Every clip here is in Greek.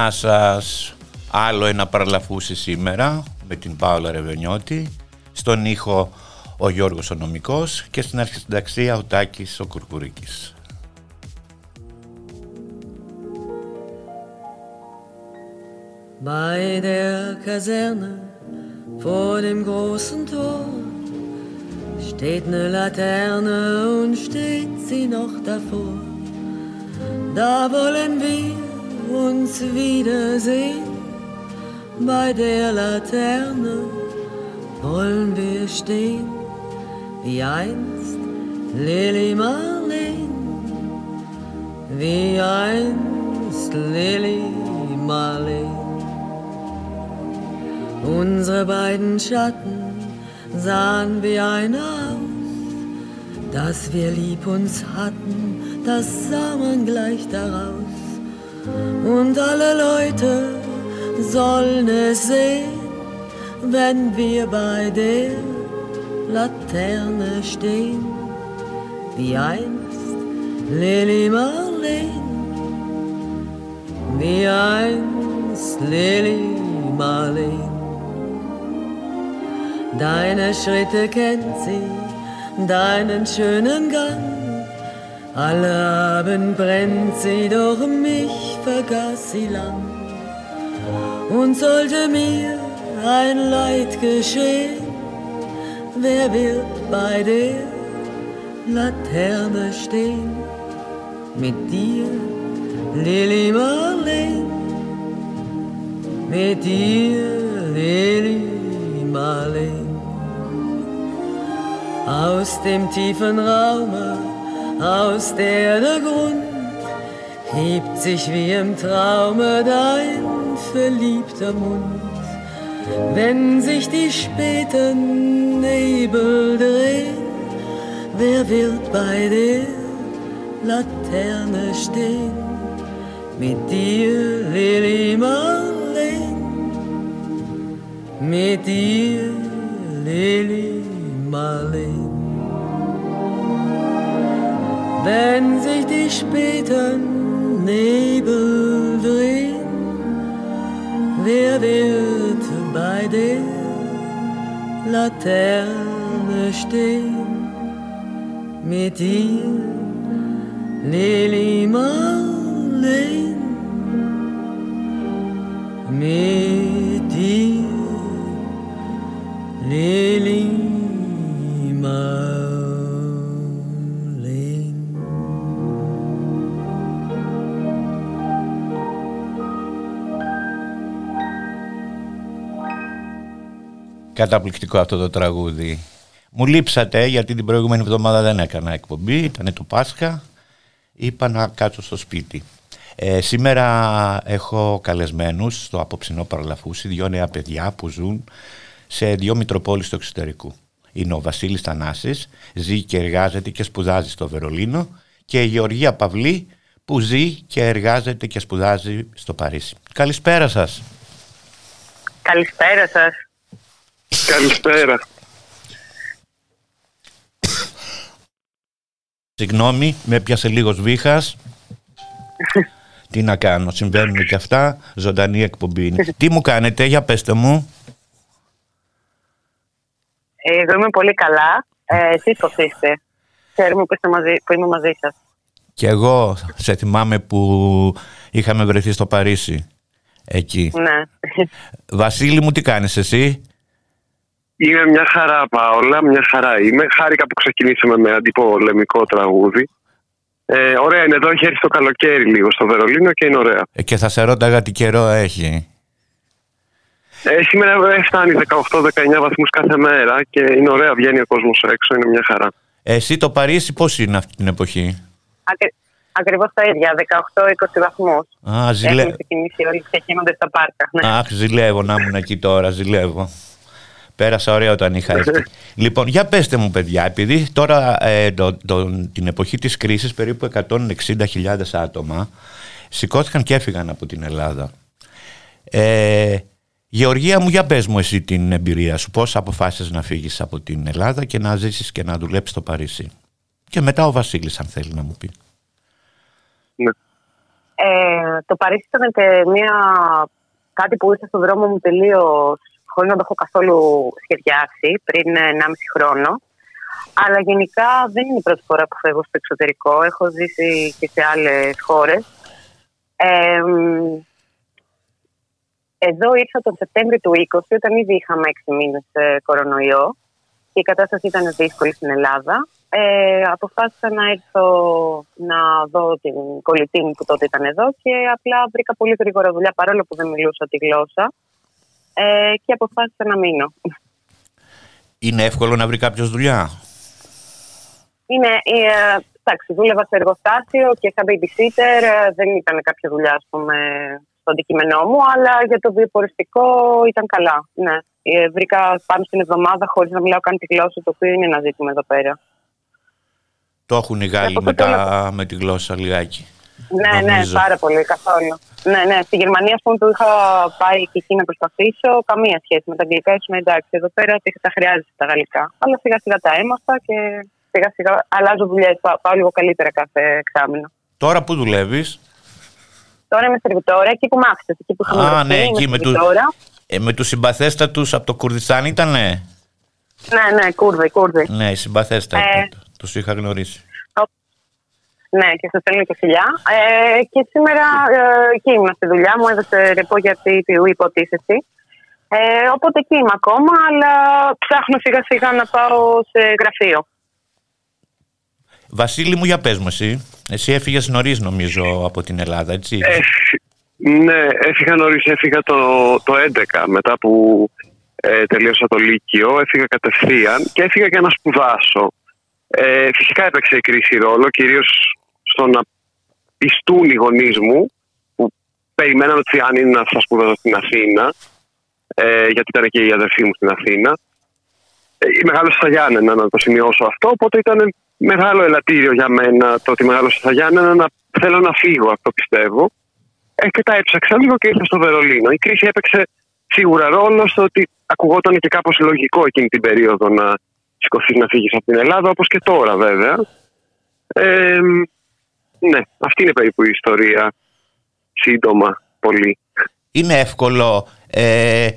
Γεια σας. Άλλο ένα παραλαφούσι σήμερα με την Πάολα Ρεβενιώτη. Στον ήχο ο Γιώργος ο Νομικός και στην αρχισυνταξία ο Τάκης ο Κουρκουρίκης. Bei der Kaserne vor dem großen Tor steht eine Laterne und steht sie noch davor. Da wollen wir uns wiedersehen. Bei der Laterne wollen wir stehen, wie einst Lili Marleen, wie einst Lili Marleen. Unsere beiden Schatten sahen wie ein aus, dass wir lieb uns hatten, das sah man gleich daraus und alle Leute sollen es sehen, wenn wir bei der Laterne stehen, wie einst Lili Marleen, wie einst Lili Marleen. Deine Schritte kennt sie, deinen schönen Gang alle Abend brennt sie, doch mich vergaß sie lang. Und sollte mir ein Leid geschehen, wer wird bei der Laterne stehen? Mit dir, Lili Marleen, mit dir, Lili Marleen. Aus dem tiefen Raume aus der der Grund hebt sich wie im Traume dein verliebter Mund. Wenn sich die späten Nebel drehen, wer wird bei der Laterne stehen? Mit dir, Lili Marleen, mit dir, Lili Marleen. Wenn sich die späten Nebel drehen, wer wird bei der Laterne stehen? Mit dir, Lili Marleen, mit dir, Lili Marleen. Καταπληκτικό αυτό το τραγούδι. Μου λείψατε γιατί την προηγούμενη εβδομάδα δεν έκανα εκπομπή, ήταν το Πάσχα. Είπα να κάτσω στο σπίτι. Ε, σήμερα έχω καλεσμένους στο απόψινό παραλαφούσι δύο νέα παιδιά που ζουν σε δύο μητροπόλεις του εξωτερικού. Είναι ο Βασίλης Θανάσης, ζει και εργάζεται και σπουδάζει στο Βερολίνο και η Γεωργία Παυλή που ζει και εργάζεται και σπουδάζει στο Παρίσι. Καλησπέρα σας. Καλησπέρα σας. Καλησπέρα. Συγγνώμη, με πιάσε λίγος βήχας. Τι να κάνω, συμβαίνουν και αυτά. Ζωντανή εκπομπή είναι. Τι μου κάνετε, για πέστε μου. Ε, Εγώ είμαι πολύ καλά. Ε, εσείς πώς είστε; Ξέρουμε που, είστε μαζί, που είμαι μαζί σας. Και εγώ σε θυμάμαι που είχαμε βρεθεί στο Παρίσι. Εκεί. Ναι. Βασίλη μου, τι κάνεις εσύ; Είμαι μια χαρά, Παόλα, μια χαρά είμαι. Χάρηκα που ξεκινήσαμε με αντιπολεμικό τραγούδι. Ε, ωραία είναι εδώ, έχει έρθει το καλοκαίρι λίγο στο Βερολίνο και είναι ωραία. Ε, και θα σε ρώταγα τι καιρό έχει. Ε, σήμερα ε, φτάνει 18-19 βαθμούς κάθε μέρα και είναι ωραία, βγαίνει ο κόσμος έξω, είναι μια χαρά. Ε, εσύ το Παρίσι πώς είναι αυτή την εποχή; Ακρι... Ακριβώς τα ίδια, 18-20 βαθμούς. Α, ζηλε... Έχουν ξεκινήσει όλοι και γίνονται στα πάρκα. Ναι. Αχ, ζηλεύω να ήμουν εκεί τώρα, ζηλεύω. Πέρασα ωραία όταν είχα έρθει. λοιπόν, για πέστε μου παιδιά, επειδή τώρα ε, το, το, την εποχή της κρίσης περίπου 160.000 άτομα σηκώθηκαν και έφυγαν από την Ελλάδα. Ε, Γεωργία μου, για πες μου εσύ την εμπειρία σου. Πώς αποφάσισες να φύγεις από την Ελλάδα και να ζήσεις και να δουλέψεις στο Παρίσι; Και μετά ο Βασίλης αν θέλει να μου πει. Ναι. Ε, το Παρίσι ήταν και μια... κάτι που ήρθε στον δρόμο μου τελείως χωρί να το έχω καθόλου σχεδιάσει πριν 1,5 χρόνο. Αλλά γενικά δεν είναι η πρώτη φορά που φεύγω στο εξωτερικό. Έχω ζήσει και σε άλλες χώρες. Ε, εδώ ήρθα τον Σεπτέμβριο του 20, όταν ήδη είχαμε 6 μήνες κορονοϊό και η κατάσταση ήταν δύσκολη στην Ελλάδα. Ε, αποφάσισα να έρθω να δω την κολλητή μου που τότε ήταν εδώ και απλά βρήκα πολύ γρήγορα δουλειά παρόλο που δεν μιλούσα τη γλώσσα ε, και αποφάσισα να μείνω. Είναι εύκολο να βρει κάποιος δουλειά; Είναι, ε, εντάξει, δούλευα σε εργοστάσιο και σαν babysitter ε, δεν ήταν κάποια δουλειά ας πούμε, στο αντικείμενό μου, αλλά για το βιοποριστικό ήταν καλά. Ναι. Ε, βρήκα πάνω στην εβδομάδα χωρίς να μιλάω καν τη γλώσσα, το οποίο είναι ένα ζήτημα εδώ πέρα. Το έχουν οι Γάλλοι μετά με τη γλώσσα λιγάκι. Ναι, ναι, πάρα πολύ, καθόλου. Ναι, ναι. Στη Γερμανία, ας πούμε, που είχα πάει και εκεί να προσπαθήσω, καμία σχέση με τα αγγλικά. Ήσουν εντάξει, εδώ πέρα τα χρειάζεται τα γαλλικά. Αλλά σιγά σιγά τα έμαθα και σιγά σιγά αλλάζω δουλειές. Πάω λίγο καλύτερα κάθε εξάμεινο. Τώρα που δουλεύεις; Τώρα είμαι σερβιτόρα, εκεί που μ' άφησε. Εκεί που είχαμε Α, ναι, εκεί με, του, ε, με τους συμπαθέστατους από το Κουρδιστάν ήταν, ναι. Ναι, ναι, Κούρδοι, Κούρδοι. Ναι, συμπαθέστατοι. Ε, τους είχα γνωρίσει. Ναι, και σας στέλνω και φιλιά. Ε, και σήμερα ε, εκεί ήμουν στη δουλειά μου, έδωσε ρεπό για αυτή την υποτίθεση. Ε, οπότε εκεί είμαι ακόμα, αλλά ψάχνω σιγά σιγά να πάω σε γραφείο. Βασίλη μου, για πες μου εσύ. Εσύ έφυγες νωρίς νομίζω από την Ελλάδα, έτσι. Ε, ναι, έφυγα νωρίς, έφυγα το, το 11 μετά που ε, τελείωσα το Λύκειο, έφυγα κατευθείαν και έφυγα για να σπουδάσω. Ε, φυσικά έπαιξε η κρίση ρόλο, κυρίως στο να πιστούν οι γονείς μου που περιμέναν ότι αν είναι να θα σπουδάζω στην Αθήνα, ε, γιατί ήταν και η αδερφή μου στην Αθήνα. Ε, μεγάλο στα Γιάννενα, να το σημειώσω αυτό. Οπότε ήταν μεγάλο ελαττήριο για μένα το ότι μεγάλωσα στα Γιάννενα να θέλω να φύγω, αυτό πιστεύω. Ε, και τα έψαξα λίγο και ήρθα στο Βερολίνο. Η κρίση έπαιξε σίγουρα ρόλο στο ότι ακουγόταν και κάπως λογικό εκείνη την περίοδο να σηκωθείς να φύγεις από την Ελλάδα, όπως και τώρα βέβαια. Ε, ναι, αυτή είναι περίπου η ιστορία. Σύντομα, πολύ. Είναι εύκολο ε,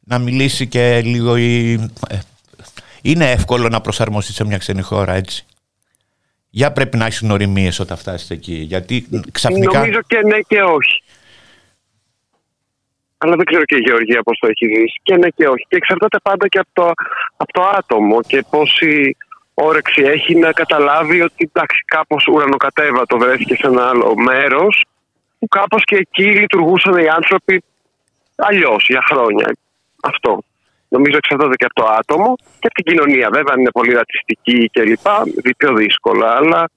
να μιλήσει και λίγο η... Ε, είναι εύκολο να προσαρμοστεί σε μια ξένη χώρα, έτσι. Για πρέπει να έχεις οριμίες όταν φτάσεις εκεί. Γιατί ξαφνικά. Νομίζω και ναι και όχι. Αλλά δεν ξέρω και η Γεωργία πώς το έχει δει. Και ναι και όχι. Και εξαρτάται πάντα και από το, από το άτομο και πόση όρεξη έχει να καταλάβει ότι εντάξει, κάπως ουρανοκατέβατο βρέθηκε σε ένα άλλο μέρος που κάπως και εκεί λειτουργούσαν οι άνθρωποι αλλιώς για χρόνια. Αυτό. Νομίζω εξαρτάται και από το άτομο και από την κοινωνία. Βέβαια, αν είναι πολύ ρατσιστική κλπ. Δει πιο δύσκολα, αλλά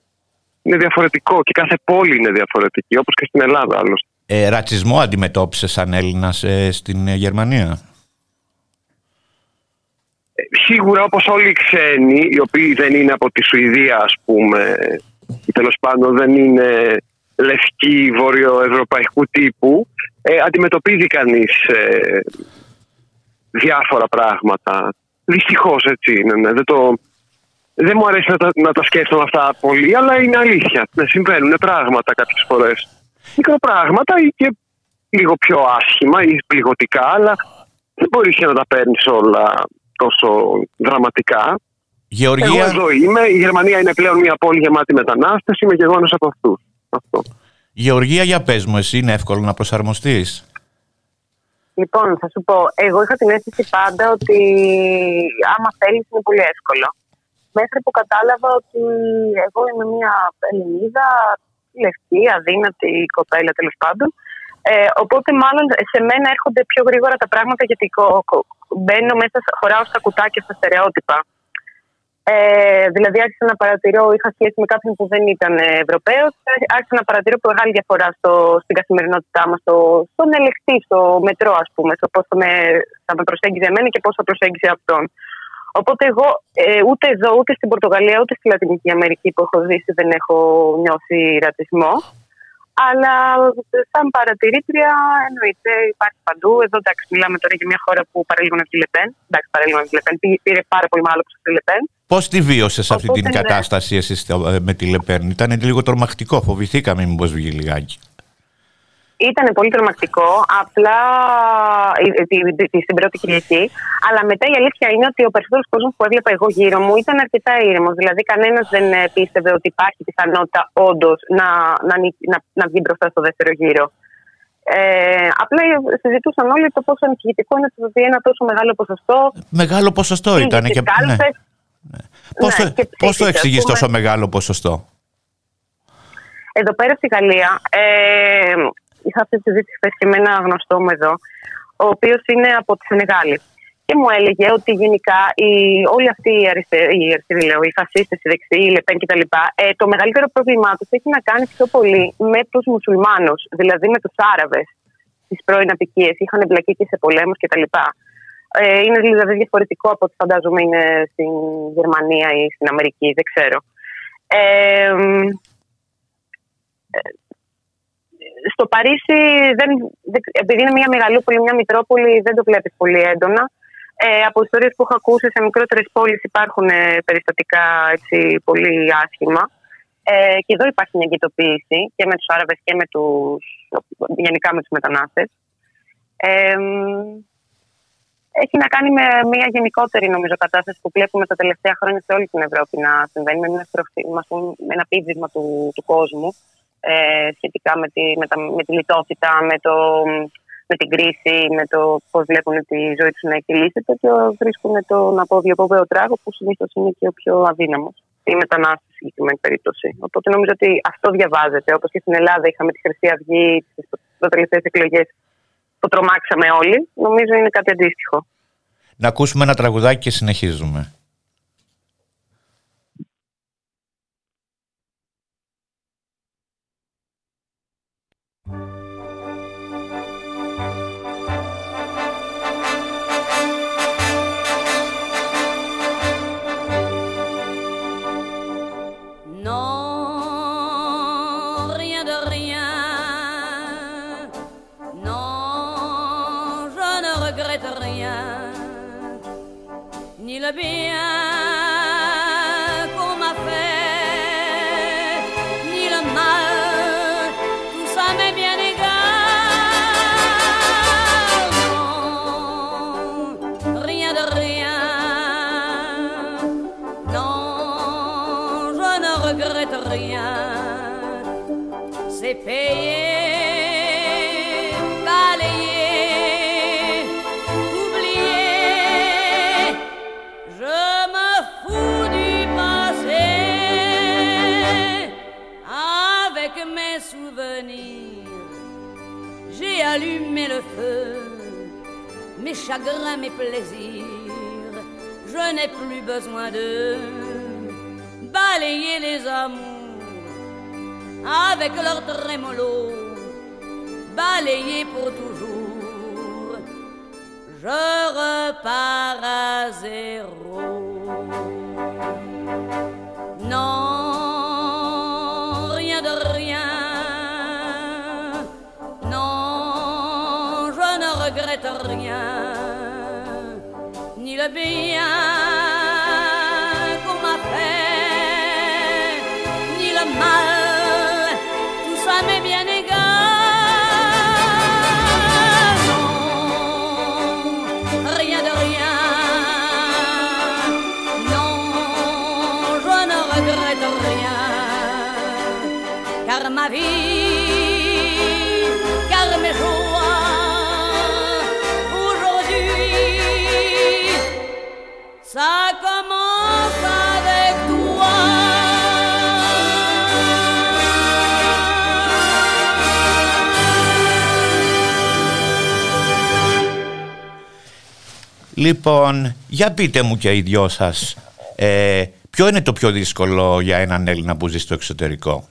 είναι διαφορετικό και κάθε πόλη είναι διαφορετική, όπως και στην Ελλάδα άλλωστε. Ε, ρατσισμό αντιμετώπισες σαν Έλληνας ε, στην Γερμανία; Σίγουρα όπως όλοι οι ξένοι, οι οποίοι δεν είναι από τη Σουηδία ας πούμε, ή τέλος πάντων δεν είναι λευκοί βορειοευρωπαϊκού τύπου, ε, αντιμετωπίζει κανείς ε, διάφορα πράγματα. Δυστυχώς έτσι είναι. Ναι. Δεν, το, δεν μου αρέσει να τα, να τα σκέφτομαι αυτά πολύ, αλλά είναι αλήθεια. Ναι, συμβαίνουν πράγματα κάποιες φορές. Μικροπράγματα ή και λίγο πιο άσχημα ή πληγωτικά, αλλά δεν μπορείς να τα παίρνεις όλα τόσο δραματικά. Γεωργία... Εγώ εδώ είμαι. Η Γερμανία είναι πλέον μια πόλη γεμάτη μετανάστες. Είμαι και εγώ ένας από αυτούς. Αυτό. Γεωργία, για πες μου, εσύ είναι εύκολο να προσαρμοστείς; Λοιπόν, θα σου πω, εγώ είχα την αίσθηση πάντα ότι άμα θέλεις είναι πολύ εύκολο. μέχρι που κατάλαβα ότι εγώ είμαι μια Ελληνίδα, λευκή, αδύνατη κοπέλα τέλος πάντων. Ε, οπότε μάλλον σε μένα έρχονται πιο γρήγορα τα πράγματα γιατί μπαίνω μέσα, χωράω στα κουτάκια, στα στερεότυπα. Ε, δηλαδή άρχισα να παρατηρώ, είχα σχέση με κάποιον που δεν ήταν Ευρωπαίος, άρχισα να παρατηρώ μεγάλη διαφορά στο, στην καθημερινότητά μας, στο, στον ελεκτή, στο μετρό, ας πούμε, στο πώς θα με, θα με προσέγγιζε εμένα και πώς θα προσέγγιζε αυτόν. Οπότε εγώ ε, ούτε εδώ, ούτε στην Πορτογαλία, ούτε στη Λατινική Αμερική που έχω ζήσει δεν έχω νιώσει ρατσισμό. Αλλά σαν παρατηρήτρια εννοείται υπάρχει παντού. Εδώ εντάξει, μιλάμε τώρα για μια χώρα που παρέλειμαν τη Λεπέν. Εντάξει, παρέλειμαν τη Λεπέν. Πήρε πάρα πολύ μεγάλο ποσοστό τη Λεπέν. Πώς τη βίωσες αυτή την ναι. κατάσταση εσύ με τη Λεπέν, Ήταν λίγο τρομακτικό. Φοβηθήκαμε μήπως βγει λιγάκι. Ήταν πολύ τρομακτικό, απλά στην πρώτη Κυριακή. Αλλά μετά η αλήθεια είναι ότι ο περισσότερος κόσμος που έβλεπα εγώ γύρω μου ήταν αρκετά ήρεμος. Δηλαδή, κανένας δεν ε, πίστευε ότι υπάρχει πιθανότητα όντως να, να, να, να βγει μπροστά στο δεύτερο γύρο. Ε, απλά συζητούσαν όλοι το πόσο ανησυχητικό είναι ότι ένα τόσο μεγάλο ποσοστό. Μεγάλο ποσοστό ήταν. Και, ναι. ναι. Πόσο, ναι, πώς το εξηγείς τόσο μεγάλο ποσοστό; Εδώ πέρα στη Γαλλία, ε, είχα αυτή τη συζήτηση χθες και με ένα γνωστό μου εδώ, ο οποίος είναι από τη Σενεγάλη. Και μου έλεγε ότι γενικά οι, όλοι αυτοί οι αριστεροί, οι, αριστεροί, λέω, οι φασίστες, οι δεξιοί, οι Λεπέν κτλ., ε, το μεγαλύτερο πρόβλημά τους έχει να κάνει πιο πολύ με τους μουσουλμάνους, δηλαδή με τους Άραβες τι πρώην απικίες. Είχαν εμπλακεί και σε πολέμους κτλ. Ε, είναι δηλαδή διαφορετικό από ό,τι φαντάζομαι είναι στην Γερμανία ή στην Αμερική, δεν ξέρω. Ε, στο Παρίσι, δεν, επειδή είναι μια μεγαλούπολη, μια μητρόπολη, δεν το βλέπεις πολύ έντονα. Ε, από ιστορίες που έχω ακούσει σε μικρότερες πόλεις υπάρχουν ε, περιστατικά έτσι, πολύ άσχημα. Ε, και εδώ υπάρχει μια εγκυτοποίηση και με τους Άραβες και με τους, γενικά με τους μετανάστες. Ε, έχει να κάνει με μια γενικότερη νομίζω κατάσταση που βλέπουμε τα τελευταία χρόνια σε όλη την Ευρώπη να συμβαίνει με ένα, με ένα πίδισμα του, του κόσμου ε, σχετικά με τη, με, τα, με τη λιτότητα, με, το, με την κρίση, με το πώς βλέπουν τη ζωή τους να εκκυλήσεται και βρίσκουν τον αποδιοποβαίο τράγος που συνήθως είναι και ο πιο αδύναμος. Η μετανάστε στη συγκεκριμένη περίπτωση. Οπότε νομίζω ότι αυτό διαβάζεται. Όπως και στην Ελλάδα είχαμε τη Χρυσή Αυγή, τις τελευταίες εκλογές που τρομάξαμε όλοι. Νομίζω είναι κάτι αντίστοιχο. Να ακούσουμε ένα τραγουδάκι και συνεχίζουμε. Bigger Bill. Allumer le feu, mes chagrins, mes plaisirs, je n'ai plus besoin de balayer les amours avec leur trémolo, balayer pour toujours. Je repars à zéro. be. Λοιπόν, για πείτε μου και οι δυο σας, ε, ποιο είναι το πιο δύσκολο για έναν Έλληνα που ζει στο εξωτερικό;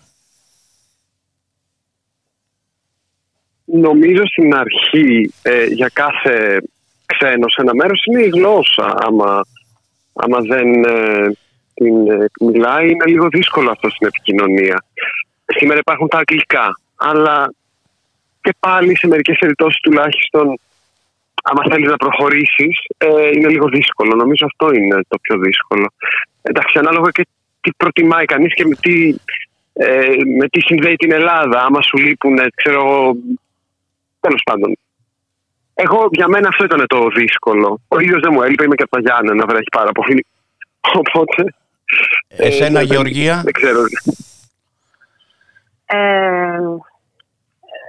Νομίζω στην αρχή ε, για κάθε ξένο σε ένα μέρος είναι η γλώσσα. Άμα, άμα δεν ε, την ε, μιλάει είναι λίγο δύσκολο αυτό στην επικοινωνία. Σήμερα υπάρχουν τα αγγλικά, αλλά και πάλι σε μερικές περιπτώσεις τουλάχιστον άμα θέλεις να προχωρήσεις, ε, είναι λίγο δύσκολο. Νομίζω αυτό είναι το πιο δύσκολο. Εντάξει, ανάλογα και τι προτιμάει κανείς και με τι, ε, με τι συνδέει την Ελλάδα. Άμα σου λείπουν, ξέρω εγώ. Τέλος πάντων. Εγώ για μένα αυτό ήταν το δύσκολο. Ο ίδιο δεν μου έλειπε, είμαι και από τα Γιάννενα, βρέχει πάρα πολύ. Οπότε. Εσένα, ε, Γεωργία; Δεν, ξέρω. Ε,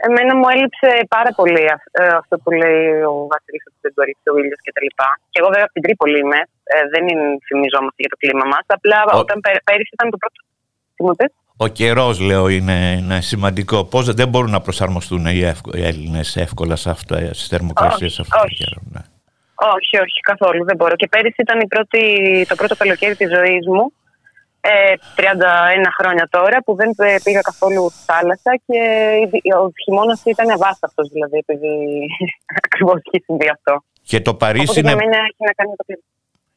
Εμένα μου έλειψε πάρα πολύ ε, αυτό που λέει ο Βασίλης ότι δεν μπορεί ο ήλιος κτλ. Και, και εγώ βέβαια από την Τρίπολη είμαι. Ε, δεν θυμιζόμαστε για το κλίμα μας. Απλά ο... όταν πέρυσι ήταν το πρώτο. Τι μου πες; Ο καιρός, λέω, είναι, είναι σημαντικό. Πώς δεν μπορούν να προσαρμοστούν οι, οι Έλληνες εύκολα σε αυτέ τι θερμοκρασίες αυτό το καιρό. Ναι. Όχι, όχι, καθόλου δεν μπορώ. Και πέρυσι ήταν η πρώτη, το πρώτο καλοκαίρι της ζωής μου 31 ε, χρόνια τώρα που δεν πήγα καθόλου στη θάλασσα και ο χειμώνας ήταν αβάσταχτος δηλαδή επειδή ακριβώς έχει συμβεί αυτό. Και το Παρίσι είναι...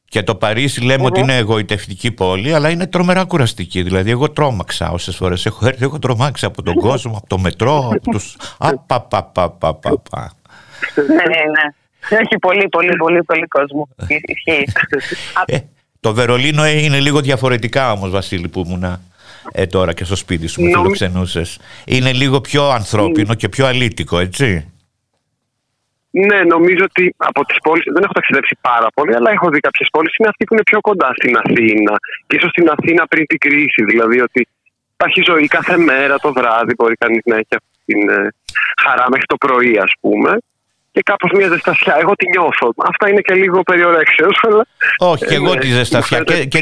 Και το Παρίσι ότι είναι εγωιτευτική πόλη, αλλά είναι τρομερά κουραστική. Δηλαδή, εγώ τρόμαξα όσες φορές έχω έρθει. Έχω τρομάξει από τον κόσμο, από το μετρό, από του. Απαπαπαπαπαπα. Ναι, ναι, ναι. Έχει πολύ, πολύ, πολύ, πολύ κόσμο. Ισχύει. Ε, το Βερολίνο είναι λίγο διαφορετικά όμως Βασίλη που ήμουνα ε, τώρα και στο σπίτι σου με φιλοξενούσες. Είναι λίγο πιο ανθρώπινο και πιο αλήτικο έτσι. Ναι, νομίζω ότι από τις πόλεις. Δεν έχω ταξιδέψει πάρα πολύ, αλλά έχω δει κάποιες πόλεις. Είναι αυτή που είναι πιο κοντά στην Αθήνα. Και ίσως στην Αθήνα πριν την κρίση. Δηλαδή ότι υπάρχει ζωή κάθε μέρα το βράδυ. Μπορεί κανείς να έχει αυτή την ε, χαρά μέχρι το πρωί, ας πούμε και κάπως μια ζεστασιά. Εγώ τη νιώθω. Αυτά είναι και λίγο περιορέξεως. Αλλά... Όχι, και εγώ τη ζεστασιά. Και, και,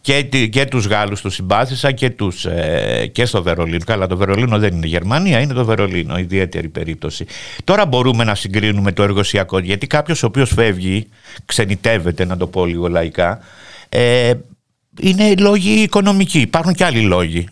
και, και, και τους Γάλλους τους συμπάθησα και, τους, ε, και στο Βερολίνο. Καλά το Βερολίνο δεν είναι Γερμανία, είναι το Βερολίνο, ιδιαίτερη περίπτωση. Τώρα μπορούμε να συγκρίνουμε το εργοσιακό, γιατί κάποιος ο οποίος φεύγει, ξενιτεύεται να το πω λίγο λαϊκά, ε, είναι λόγοι οικονομικοί. Υπάρχουν και άλλοι λόγοι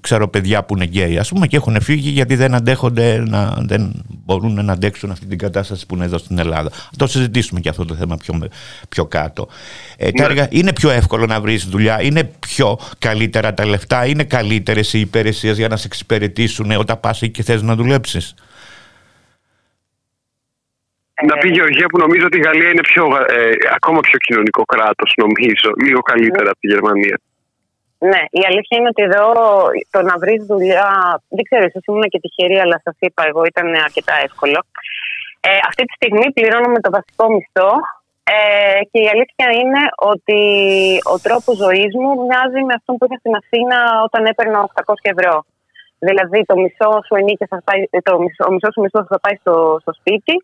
ξέρω παιδιά που είναι γκέι ας πούμε και έχουν φύγει γιατί δεν αντέχονται να, δεν μπορούν να αντέξουν αυτή την κατάσταση που είναι εδώ στην Ελλάδα. το συζητήσουμε και αυτό το θέμα πιο, πιο κάτω. Ε, ναι. είναι πιο εύκολο να βρεις δουλειά, είναι πιο καλύτερα τα λεφτά, είναι καλύτερες οι υπηρεσίες για να σε εξυπηρετήσουν όταν πας εκεί και θες να δουλέψεις. Να πει Γεωργία που νομίζω ότι η Γαλλία είναι πιο, ε, ακόμα πιο κοινωνικό κράτος νομίζω, λίγο καλύτερα από τη Γερμανία. Ναι, η αλήθεια είναι ότι εδώ το να βρεις δουλειά. Δεν ξέρω, ίσως ήμουν και τυχερή, αλλά σας είπα, εγώ ήταν αρκετά εύκολο. Ε, αυτή τη στιγμή πληρώνουμε το βασικό μισθό ε, και η αλήθεια είναι ότι ο τρόπος ζωής μου μοιάζει με αυτόν που είχα στην Αθήνα όταν έπαιρνα 800 ευρώ. Δηλαδή το μισό σου ενίκεια θα πάει, το μισό, ο μισό σου μισθός θα πάει στο, στο σπίτι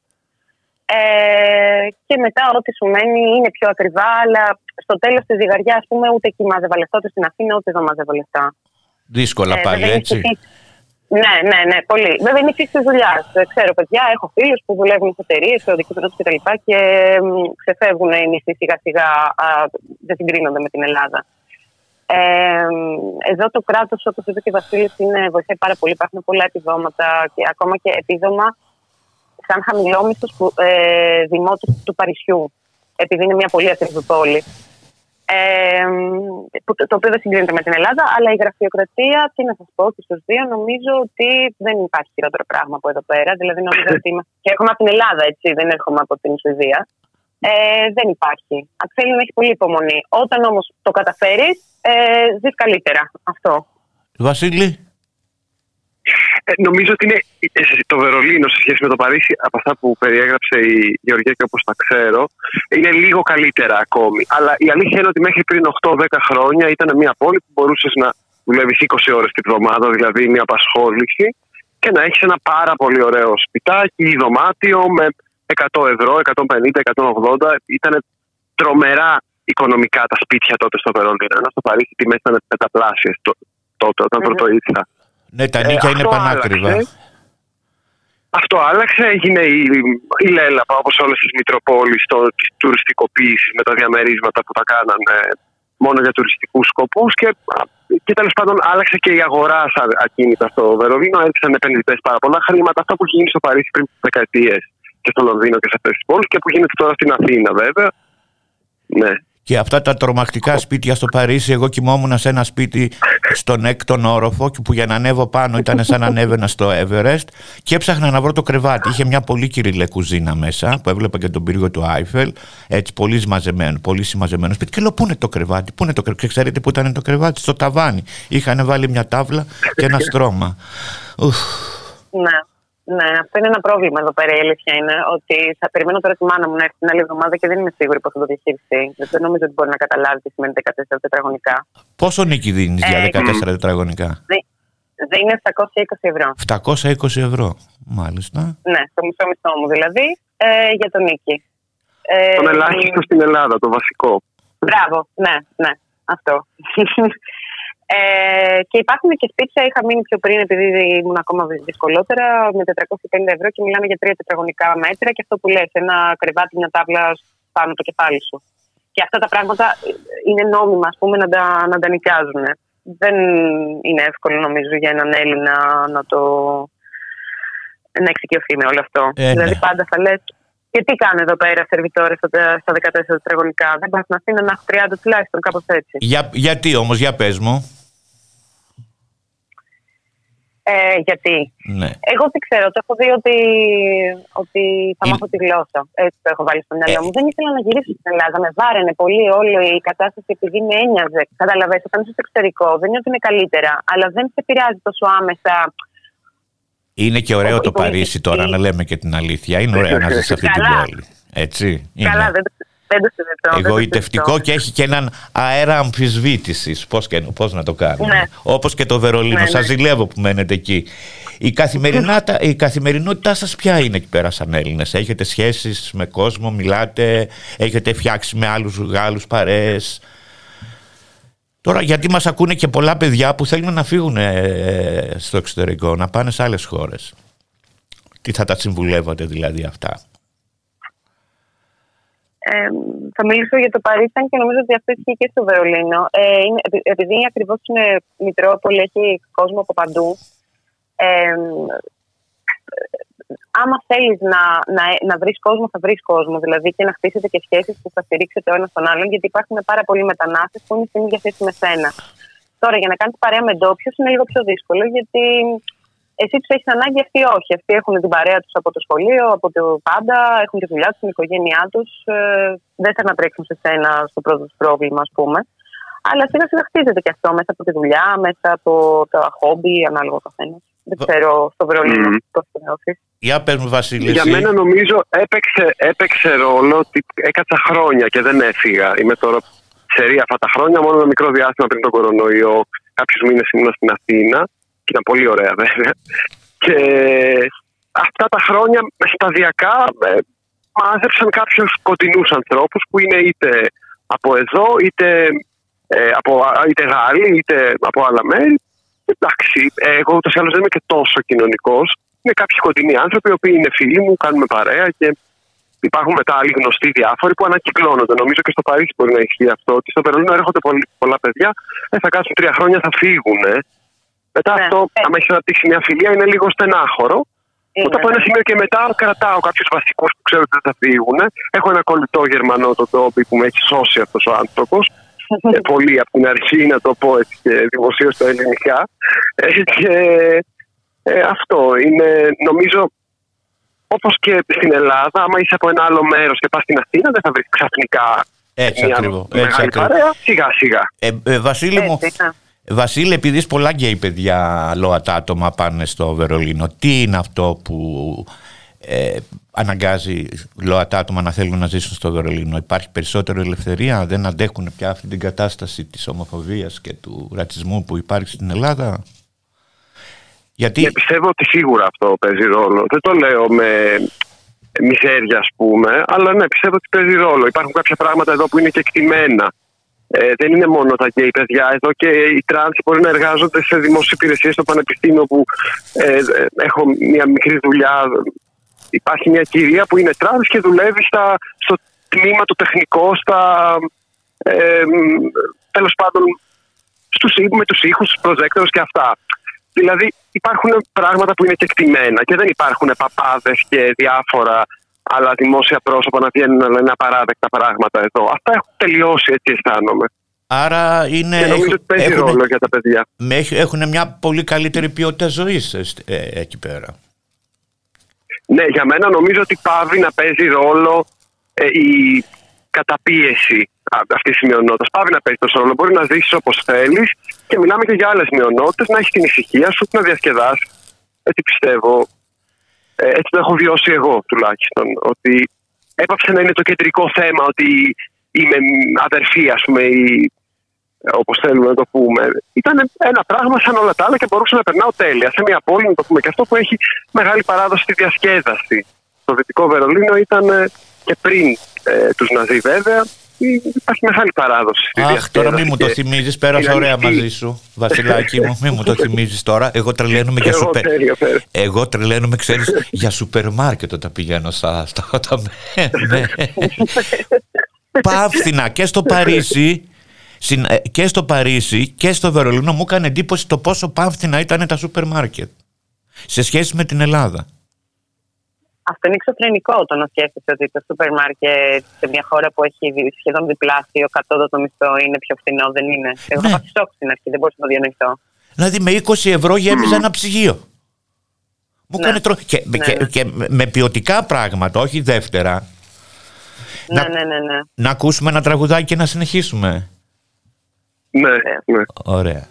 ε, και μετά ό,τι σου μένει είναι πιο ακριβά, αλλά στο τέλος της ζυγαριάς, ας πούμε, ούτε εκεί μάζευα λεφτά, ούτε στην Αθήνα, ούτε εδώ μάζευα λεφτά. Δύσκολα ε, πάλι, έτσι. Ναι, ναι, ναι, πολύ. Βέβαια είναι η φύση τη δουλειά. Ε, ξέρω παιδιά, έχω φίλους που δουλεύουν σε εταιρείες, σε οδικούς τρόπους κτλ. Και, και ξεφεύγουν οι μισθοί σιγά σιγά, δεν συγκρίνονται με την Ελλάδα. Ε, εδώ το κράτος, όπως είπε και ο Βασίλης, βοηθάει πάρα πολύ. Υπάρχουν πολλά επιδόματα και ακόμα και επίδομα σαν χαμηλόμισθος ε, δημότου του Παρισιού επειδή είναι μια πολύ ακριβή πόλη. Ε, το οποίο δεν συγκρίνεται με την Ελλάδα, αλλά η γραφειοκρατία, τι να σας πω και στους δύο, νομίζω ότι δεν υπάρχει χειρότερο πράγμα από εδώ πέρα. Δηλαδή, νομίζω ότι είμαστε. Και έρχομαι από την Ελλάδα, έτσι, δεν έρχομαι από την Σουηδία. Ε, δεν υπάρχει. Θέλει να έχει πολύ υπομονή. Όταν όμως το καταφέρεις, ε, ζεις καλύτερα. Αυτό. Βασίλη; Ε, νομίζω ότι είναι ε, το Βερολίνο σε σχέση με το Παρίσι, από αυτά που περιέγραψε η Γεωργία και όπως τα ξέρω, είναι λίγο καλύτερα ακόμη. Αλλά η αλήθεια είναι ότι μέχρι πριν 8-10 χρόνια ήταν μια πόλη που μπορούσες να δουλεύεις 20 ώρες την εβδομάδα, δηλαδή μια απασχόληση, και να έχεις ένα πάρα πολύ ωραίο σπιτάκι ή δωμάτιο με 100 ευρώ, 150, 180. Ήταν τρομερά οικονομικά τα σπίτια τότε στο Βερολίνο. Ενώ στο Παρίσι οι τιμέ ήταν πενταπλάσιε τότε, όταν mm-hmm. πρώτο ήρθα. Ναι, τα νίκια ε, είναι πανάκριβα. αυτό άλλαξε. Έγινε η, η Λέλαπα, όπως όλες τις Μητροπόλεις, της τουριστικοποίησης με τα διαμερίσματα που τα κάνανε μόνο για τουριστικούς σκοπούς. Και, και τέλος πάντων άλλαξε και η αγορά σαν ακίνητα στο Βερολίνο. Έδειξαν επενδυτέ πάρα πολλά χρήματα. Αυτό που γίνει στο Παρίσι πριν δεκαετίες και στο Λονδίνο και σε αυτές τις πόλεις και που γίνεται τώρα στην Αθήνα, βέβαια. Ναι. Και αυτά τα τρομακτικά σπίτια στο Παρίσι, εγώ κοιμόμουν σε ένα σπίτι στον έκτον όροφο και που για να ανέβω πάνω ήταν σαν να ανέβαινα στο Everest και έψαχνα να βρω το κρεβάτι. Είχε μια πολύ κυριλέ κουζίνα μέσα που έβλεπα και τον πύργο του Άιφελ, έτσι πολύ συμμαζεμένο, πολύ συμμαζεμένο σπίτι. Και λέω πού είναι το κρεβάτι, πού είναι το κρεβάτι. Και ξέρετε πού ήταν το κρεβάτι, στο ταβάνι. Είχαν βάλει μια τάβλα και ένα στρώμα. Ναι. Ναι, αυτό είναι ένα πρόβλημα εδώ πέρα. Η αλήθεια είναι ότι θα περιμένω τώρα τη μάνα μου να έρθει την άλλη εβδομάδα και δεν είμαι σίγουρη πώς θα το διαχειριστεί. Δεν νομίζω ότι μπορεί να καταλάβει τι σημαίνει 14 τετραγωνικά. Πόσο νίκη δίνεις για 14 ε, τετραγωνικά, Δεν είναι 720 ευρώ. 720 ευρώ, μάλιστα. Ναι, το μισό μισό μου δηλαδή ε, για τον νίκη. Ε, τον ελάχιστο στην Ελλάδα, το βασικό. Μπράβο, ναι, ναι, αυτό. Ε, και υπάρχουν και σπίτια, είχα μείνει πιο πριν επειδή ήμουν ακόμα δυσκολότερα, με 450 ευρώ και μιλάμε για τρία τετραγωνικά μέτρα και αυτό που λες, ένα κρεβάτι, μια τάβλα πάνω από το κεφάλι σου. Και αυτά τα πράγματα είναι νόμιμα, ας πούμε, να τα, να τα νοικιάζουν. Δεν είναι εύκολο, νομίζω, για έναν Έλληνα να το να εξοικειωθεί με όλο αυτό. Ε, ναι. δηλαδή, πάντα θα λες, και τι κάνουν εδώ πέρα σερβιτόρε στα 14 τετραγωνικά; Δεν πας στην Αθήνα να έχει 30 τουλάχιστον, κάπως έτσι. Για, γιατί όμως, για πες μου. Ε, γιατί. Ναι. Εγώ δεν ξέρω. Το έχω δει ότι, ότι θα μάθω τη γλώσσα. Έτσι το έχω βάλει στο μυαλό μου. Ε. Δεν ήθελα να γυρίσω στην Ελλάδα. Με βάραινε πολύ όλη η κατάσταση επειδή με ένοιαζε. Καταλαβαίνετε, όταν είσαι στο εξωτερικό δεν είναι ότι είναι καλύτερα, αλλά δεν σε επηρεάζει τόσο άμεσα. Είναι και ωραίο το Παρίσι τώρα, να λέμε και την αλήθεια. Είναι ωραίο να ζεις σε αυτή την πόλη. Έτσι. Καλά, δεν Εγωιτευτικό και έχει και έναν αέρα αμφισβήτησης. Πώς πώς να το κάνει. Ναι. Όπως και το Βερολίνο. Ναι, Σας ναι. ζηλεύω που μένετε εκεί. Η, η καθημερινότητά σας ποια είναι εκεί πέρα σαν Έλληνες; Έχετε σχέσεις με κόσμο, μιλάτε, έχετε φτιάξει με άλλους Γάλλου παρέες; Τώρα γιατί μας ακούνε και πολλά παιδιά που θέλουν να φύγουν ε, στο εξωτερικό, να πάνε σε άλλες χώρες. Τι θα τα συμβουλεύατε δηλαδή αυτά; Ε, θα μιλήσω για το Παρίσι, και νομίζω ότι αυτό ισχύει και στο Βερολίνο. Ε, είναι, επειδή ακριβώς είναι Μητρόπολη, έχει κόσμο από παντού. Ε, άμα θέλεις να, να, να βρεις κόσμο, θα βρεις κόσμο. Δηλαδή και να χτίσετε και σχέσεις που θα στηρίξετε ο ένας τον άλλον, γιατί υπάρχουν πάρα πολλοί μετανάστες που είναι στην ίδια θέση με σένα. Τώρα, για να κάνεις παρέα με ντόπιους είναι λίγο πιο δύσκολο, γιατί εσύ τους έχεις ανάγκη, αυτοί όχι. Αυτοί έχουν την παρέα τους από το σχολείο, από το πάντα, έχουν τη δουλειά τους, την οικογένειά τους. Ε, δεν θα ανατρέξουν σε σένα στο πρώτο τους πρόβλημα, ας πούμε. Αλλά σιγά σιγά χτίζεται και αυτό μέσα από τη δουλειά, μέσα από τα χόμπι, ανάλογα ο καθένας. Δεν ξέρω στο Βερολίνο mm. πώς το νιώθεις. Για πες μου, Βασίλη. Για μένα νομίζω έπαιξε, έπαιξε ρόλο ότι έκατσα χρόνια και δεν έφυγα. Είμαι τώρα σε αυτά τα χρόνια, μόνο ένα μικρό διάστημα πριν τον κορονοϊό. Κάποιους μήνες ήμουν στην Αθήνα και ήταν πολύ ωραία βέβαια. Και αυτά τα χρόνια σταδιακά ε, μάζεψαν κάποιους κοντινούς ανθρώπους που είναι είτε από εδώ, είτε, ε, από, είτε Γάλλοι, είτε από άλλα μέρη. Εντάξει, εγώ ούτως ή άλλως δεν είμαι και τόσο κοινωνικός. Είναι κάποιοι κοντινοί άνθρωποι, οι οποίοι είναι φίλοι μου, κάνουμε παρέα και υπάρχουν μετά άλλοι γνωστοί διάφοροι που ανακυκλώνονται. Νομίζω και στο Παρίσι μπορεί να ισχύει αυτό. Ότι στο Βερολίνο έρχονται πολλά παιδιά, ε, θα κάτσουν τρία χρόνια, θα φύγουν. Μετά ναι. αυτό, ε. άμα έχει αναπτύξει μια φιλία, είναι λίγο στενάχωρο. Είναι. Οπότε από ένα σημείο και μετά κρατάω κάποιους βασικούς που ξέρω ότι δεν θα φύγουν. Έχω ένα κολλητό Γερμανό, το Τόμπι, που με έχει σώσει αυτός ο άνθρωπος. ε, πολύ από την αρχή, να το πω έτσι και δημοσίως στα ελληνικά. Ε, και ε, αυτό είναι, νομίζω, όπως και στην Ελλάδα, άμα είσαι από ένα άλλο μέρος και πας στην Αθήνα, δεν θα βρεις ξαφνικά έτσι μια ακριβώς, μεγάλη παρέα. Σιγά σιγά. Ε, ε, Βασίλη μου, Βασίλη, επειδή πολλά γκέι παιδιά ΛΟΑΤΑ άτομα πάνε στο Βερολίνο, τι είναι αυτό που ε, αναγκάζει ΛΟΑΤΑ άτομα να θέλουν να ζήσουν στο Βερολίνο; Υπάρχει περισσότερη ελευθερία, δεν αντέχουν πια αυτή την κατάσταση της ομοφοβίας και του ρατσισμού που υπάρχει στην Ελλάδα; Γιατί... Ναι, πιστεύω ότι σίγουρα αυτό παίζει ρόλο. Δεν το λέω με μιζέρια, ας πούμε, αλλά ναι, πιστεύω ότι παίζει ρόλο. Υπάρχουν κάποια πράγματα εδώ που είναι κεκτημένα Ε, δεν είναι μόνο τα γκέι παιδιά. Εδώ και οι τρανς μπορεί να εργάζονται σε δημόσιες υπηρεσίες στο πανεπιστήμιο που ε, έχω μια μικρή δουλειά. Υπάρχει μια κυρία που είναι τρανς και δουλεύει στα, στο τμήμα το τεχνικό, στα, ε, τέλος πάντων στους, με τους ήχους, του προτζέκτορου και αυτά. Δηλαδή υπάρχουν πράγματα που είναι κεκτημένα και δεν υπάρχουν παπάδες και διάφορα άλλα δημόσια πρόσωπα να βγαίνουν να λένε απαράδεκτα πράγματα εδώ. Αυτά έχουν τελειώσει, έτσι αισθάνομαι. Άρα είναι. Και νομίζω ότι παίζει έχουν, ρόλο για τα παιδιά. Έχουν μια πολύ καλύτερη ποιότητα ζωής ε, εκεί πέρα. Ναι, για μένα νομίζω ότι πάβει να παίζει ρόλο ε, η καταπίεση αυτής της μειονότητας. Πάβει να παίζει τόσο ρόλο. Μπορεί να ζήσει όπως θέλεις και μιλάμε και για άλλες μειονότητες, να έχεις την ησυχία σου, να διασκεδάσει. Έτσι πιστεύω. Ε, έτσι το έχω βιώσει εγώ τουλάχιστον. Ότι έπαψε να είναι το κεντρικό θέμα ότι είμαι αδερφή, ας πούμε, ή όπως θέλουμε να το πούμε. Ήταν ένα πράγμα σαν όλα τα άλλα και μπορούσα να περνάω τέλεια. Σε μια πόλη, να το πούμε και αυτό, που έχει μεγάλη παράδοση στη διασκέδαση. Το Δυτικό Βερολίνο ήταν ε, και πριν ε, τους Ναζί, βέβαια, υπάρχει μεγάλη παράδοση. Αχ, τώρα μην μου το θυμίζεις. Πέρασα ωραία μαζί σου, Βασιλάκη μου. Μην μου το θυμίζεις τώρα. Εγώ τρελαίνομαι για σούπερ. Εγώ τρελαίνομαι, ξέρεις, για σούπερ μάρκετ όταν πηγαίνω στα. στα... ναι. Πάφθηνα και στο Παρίσι ε, και στο Παρίσι και στο Βερολίνο μου έκανε εντύπωση το πόσο πάφθηνα ήταν τα σούπερ μάρκετ σε σχέση με την Ελλάδα. Αυτό είναι εξωφρενικό το να σκέφτεσαι ότι το σούπερ μάρκετ σε μια χώρα που έχει σχεδόν διπλάσιο κατώτατο μισθό είναι πιο φθηνό, δεν είναι; Εγώ ναι. θα πάω σοκ στην αρχή, δεν μπορούσα να το διανοηθώ. Δηλαδή με 20 ευρώ γέμιζα ένα ψυγείο. Μου ναι. τρο... και, ναι, και, ναι. και, με ποιοτικά πράγματα, όχι δεύτερα. Ναι, να, ναι, ναι, ναι. Να ακούσουμε ένα τραγουδάκι και να συνεχίσουμε. Ναι, ναι. Ωραία.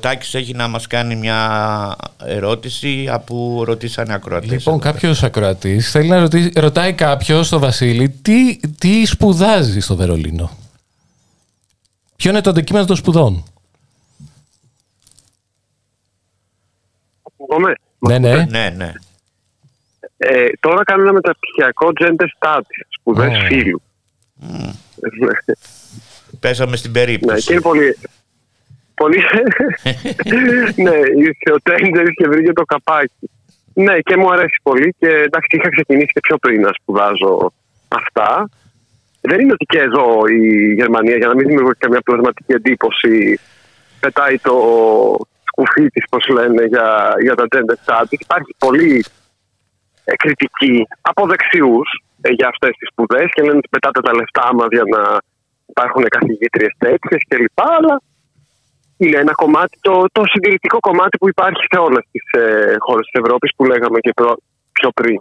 Τάκης έχει να μας κάνει μια ερώτηση από ρωτήσανε ακροατές. Λοιπόν, κάποιος ακροατής θέλει να ρωτήσει, ρωτάει κάποιος στο Βασίλη τι, τι σπουδάζει στο Βερολίνο; Ποιο είναι το αντικείμενο των σπουδών; Ακούγομαι. Ναι, ναι. Ναι, ναι. Ε, τώρα κάνω ένα μεταπτυχιακό gender studies, σπουδές Ω. φίλου. Πέσαμε στην ναι, και περίπτωση. είναι πολύ. Πολύ... ναι, ήρθε ο Τέντζερ και βρήκε το καπάκι. Ναι, και μου αρέσει πολύ και εντάξει, είχα ξεκινήσει και πιο πριν να σπουδάζω αυτά. Δεν είναι ότι και εδώ η Γερμανία, για να μην δημιουργώ και καμιά πλασματική εντύπωση, πετάει το σκουφί της, πώς λένε, για, για τα gender studies. Υπάρχει πολύ ε, κριτική από δεξιούς για αυτές τις σπουδές και λένε ότι πετάτε τα λεφτά μα για να υπάρχουν καθηγήτριες τέτοιες κλπ. Αλλά είναι ένα κομμάτι, το, το συντηρητικό κομμάτι που υπάρχει σε όλες τις ε, χώρες της Ευρώπης που λέγαμε και προ- πιο πριν.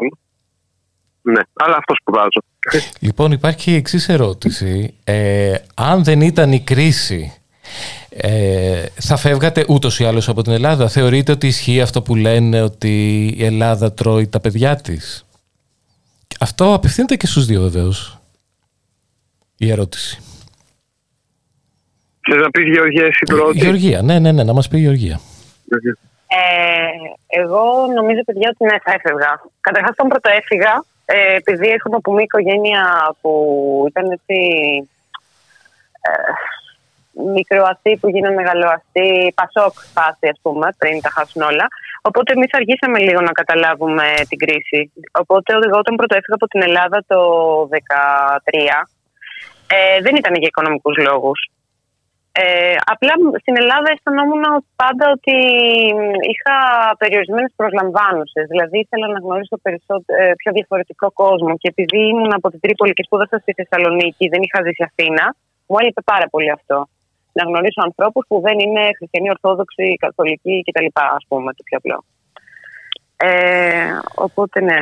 Ναι, αλλά αυτός σπουδάζω. Λοιπόν, υπάρχει η εξής ερώτηση. Ε, αν δεν ήταν η κρίση, ε, θα φεύγατε ούτως ή άλλως από την Ελλάδα; Θεωρείτε ότι ισχύει αυτό που λένε ότι η Ελλάδα τρώει τα παιδιά της; Αυτό απευθύνεται και στους δύο βεβαίως. Η ερώτηση. Θες να πεις Γεωργία, εσύ πρώτη; Γεωργία, ναι, ναι, ναι, να μας πει η Γεωργία. Ε, εγώ νομίζω, παιδιά, ότι ναι, θα έφευγα. Καταρχάς, όταν πρώτο έφυγα, ε, επειδή έρχομαι από μια οικογένεια που ήταν έτσι. Ε, μικροαστή που γίνανε μεγαλοαστή, πασόκ φάση, ας πούμε, πριν τα χάσουν όλα. Οπότε εμείς αργήσαμε λίγο να καταλάβουμε την κρίση. Οπότε εγώ όταν πρώτο έφυγα από την Ελλάδα το 2013, ε, δεν ήταν για οικονομικούς λόγους. Ε, απλά στην Ελλάδα αισθανόμουν πάντα ότι μ, είχα περιορισμένες προσλαμβάνουσες. Δηλαδή ήθελα να γνωρίσω περισσότερο, ε, πιο διαφορετικό κόσμο. Και επειδή ήμουν από την Τρίπολη και σπούδασα στη Θεσσαλονίκη, δεν είχα ζήσει Αθήνα, μου έλειπε πάρα πολύ αυτό. Να γνωρίσω ανθρώπους που δεν είναι χριστιανοί, ορθόδοξοι, καθολικοί κτλ. Α πούμε, το πιο απλό. Ε, οπότε ναι.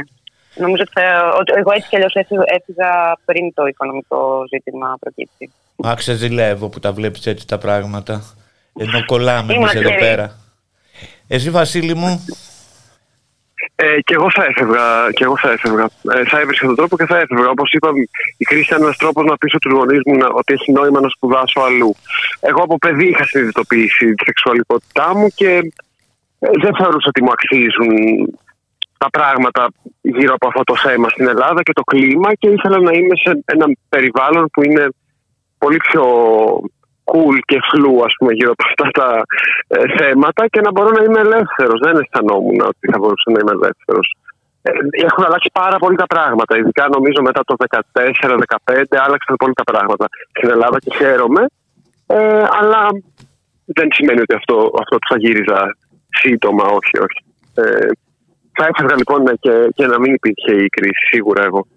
Νομίζω ότι, θα- ότι εγώ έτσι κι αλλιώς έφυγα πριν το οικονομικό ζήτημα προκύψει. Μα ξεζηλεύω που τα βλέπεις έτσι τα πράγματα. Ενώ κολλάμε Ήμουν εμείς εδώ τυχερή. πέρα. Εσύ Βασίλη μου, Ε, και εγώ θα έφευγα. Και εγώ θα, έφευγα. Ε, θα έβρισκα τον τρόπο και θα έφευγα. Όπως είπα, η κρίση ήταν ένας τρόπος να πείσω τους γονείς μου να- ότι έχει νόημα να σπουδάσω αλλού. Εγώ από παιδί είχα συνειδητοποιήσει τη σεξουαλικότητά μου και ε, δεν θεωρούσα ότι μου αξίζουν τα πράγματα γύρω από αυτό το θέμα στην Ελλάδα και το κλίμα και ήθελα να είμαι σε ένα περιβάλλον που είναι πολύ πιο cool και φλού ας πούμε γύρω από αυτά τα ε, θέματα και να μπορώ να είμαι ελεύθερος. Δεν αισθανόμουν ότι θα μπορούσα να είμαι ελεύθερος. Ε, έχουν αλλάξει πάρα πολύ τα πράγματα. Ειδικά νομίζω μετά το 2014-2015 άλλαξαν πολύ τα πράγματα στην Ελλάδα και χαίρομαι. Ε, αλλά δεν σημαίνει ότι αυτό, αυτό που θα γύριζα σύντομα, όχι, όχι. Ε, θα έφευγα λοιπόν ναι, και, και να μην υπήρχε η κρίση, σίγουρα εγώ.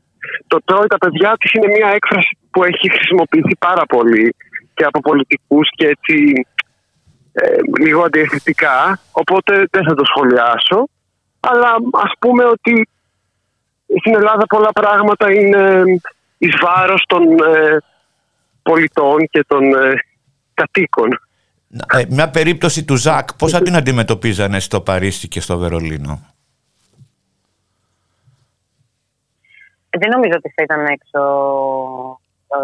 Το τρώει τα παιδιά της είναι μια έκφραση που έχει χρησιμοποιηθεί πάρα πολύ και από πολιτικούς και έτσι ε, λίγο αντιεθνικά, οπότε δεν θα το σχολιάσω. Αλλά ας πούμε ότι στην Ελλάδα πολλά πράγματα είναι εις βάρος των ε, πολιτών και των ε, κατοίκων. ε, μια περίπτωση του Ζακ, πώς θα την αντιμετωπίζανε στο Παρίσι και στο Βερολίνο; Δεν νομίζω ότι θα ήταν έξω ε,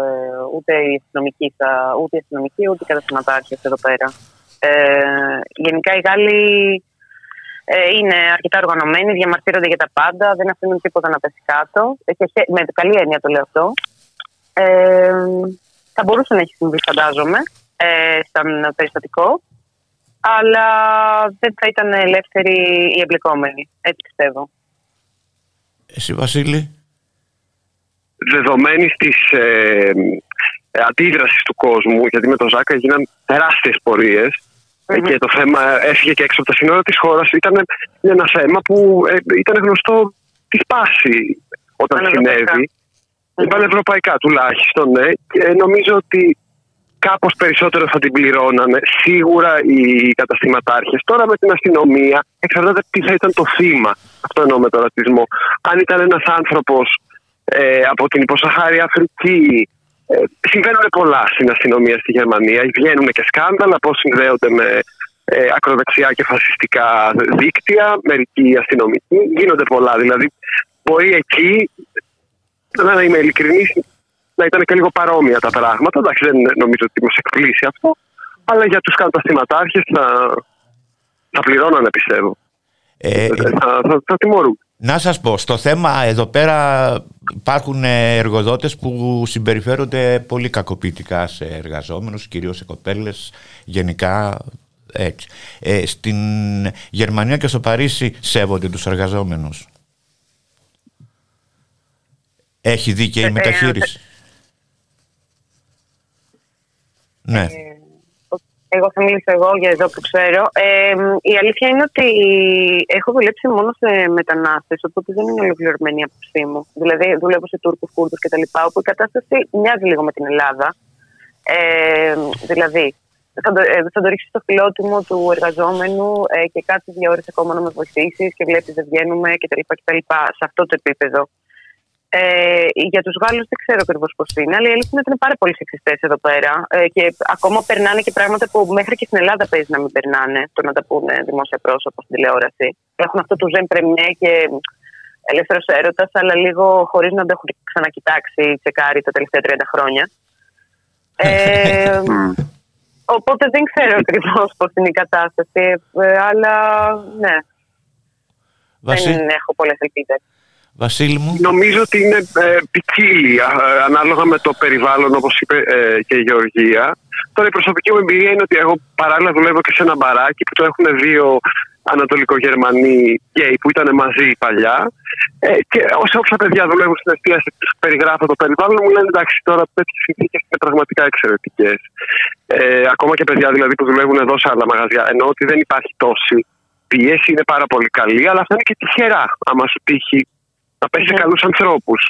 ούτε οι αστυνομικοί, θα- ούτε οι αστυνομικοί, ούτε οι καταστηματάρχες εδώ πέρα. Ε, γενικά οι Γάλλοι ε, είναι αρκετά οργανωμένοι, διαμαρτύρονται για τα πάντα, δεν αφήνουν τίποτα να πέσει κάτω. Ε, Και χε- με καλή έννοια το λέω αυτό. Ε, θα μπορούσε να έχει συμβεί, φαντάζομαι, ε, σαν περιστατικό, αλλά δεν θα ήταν ελεύθεροι οι εμπλεκόμενοι. Έτσι πιστεύω. Εσύ Βασίλη. Δεδομένης της ε, αντίδρασης του κόσμου, γιατί με τον Ζάκα έγιναν τεράστιες και το θέμα έφυγε και έξω από τα σύνορα της χώρας, ήταν ένα θέμα που ε, ήταν γνωστό τη πάση όταν Πανευρωπαϊκά. συνέβη. Πανευρωπαϊκά τουλάχιστον, ναι. Και νομίζω ότι κάπως περισσότερο θα την πληρώνανε. Σίγουρα οι καταστηματάρχες. Τώρα με την αστυνομία εξαρτάται τι θα ήταν το θύμα. Αυτό εννοώ με τον ρατσισμό. Αν ήταν ένας άνθρωπος ε, από την υποσαχάρια Αφρική. Ε, συμβαίνουν πολλά στην αστυνομία στη Γερμανία. Βγαίνουν και σκάνδαλα, πώς συνδέονται με ε, ακροδεξιά και φασιστικά δίκτυα, μερικοί αστυνομικοί. Γίνονται πολλά. Δηλαδή, μπορεί εκεί, να είμαι ειλικρινής, να ήταν και λίγο παρόμοια τα πράγματα. Εντάξει, δεν νομίζω ότι μας εκπλήσει αυτό. Αλλά για τους καταστηματάρχες θα, θα πληρώνανε, πιστεύω. Ε, ε, θα, θα, θα τιμωρούν. Να σας πω, στο θέμα εδώ πέρα υπάρχουν εργοδότες που συμπεριφέρονται πολύ κακοποιητικά σε εργαζόμενους, κυρίως σε κοπέλες, γενικά έτσι. Ε, στην Γερμανία και στο Παρίσι σέβονται τους εργαζόμενους. Έχει δίκαιη ε, μεταχείριση. ναι. Εγώ θα μιλήσω εγώ για εδώ που ξέρω. Ε, η αλήθεια είναι ότι έχω δουλέψει μόνο σε μετανάστες, οπότε δεν είναι ολοκληρωμένη η άποψή μου. Δηλαδή, δουλεύω σε Τούρκους, Κούρδους κτλ. Όπου η κατάσταση μοιάζει λίγο με την Ελλάδα. Ε, δηλαδή, θα το, ε, θα το ρίξει στο φιλότιμο του εργαζόμενου ε, και κάτσε δύο ώρες ακόμα να με βοηθήσεις και βλέπεις δεν βγαίνουμε κτλ. Σε αυτό το επίπεδο. Ε, για τους Γάλλους δεν ξέρω ακριβώς πώς είναι, αλλά η αλήθεια είναι ότι είναι πάρα πολλοί σεξιστές εδώ πέρα. Ε, και ακόμα περνάνε και πράγματα που μέχρι και στην Ελλάδα παίζει να μην περνάνε, το να τα πούνε δημόσια πρόσωπα στην τηλεόραση. Έχουν αυτό το ζεν πρεμιέ και ελεύθερος έρωτας, αλλά λίγο χωρίς να το έχουν ξανακοιτάξει τσεκάρει τα τελευταία 30 χρόνια. Ε, οπότε δεν ξέρω ακριβώς πώς είναι η κατάσταση, ε, αλλά ναι. Δεν έχω πολλές ελπίδες. Βασίλη μου. Νομίζω ότι είναι ε, ποικίλια ε, ανάλογα με το περιβάλλον όπως είπε ε, και η Γεωργία. Τώρα η προσωπική μου εμπειρία είναι ότι εγώ παράλληλα δουλεύω και σε ένα μπαράκι που το έχουν δύο Ανατολικογερμανοί γκέι που ήταν μαζί παλιά. Ε, και όσο όποια παιδιά δουλεύουν στην εστίαση τους περιγράφω το περιβάλλον μου λένε εντάξει τώρα τέτοιες συνθήκες είναι πραγματικά εξαιρετικές. Ε, ακόμα και παιδιά δηλαδή που δουλεύουν εδώ σε άλλα μαγαζιά. Ενώ ότι δεν υπάρχει τόση πίεση, είναι πάρα πολύ καλή, αλλά αυτά είναι και τυχερά. Άμα σου τύχει να πέσει σε ναι. καλούς ανθρώπους.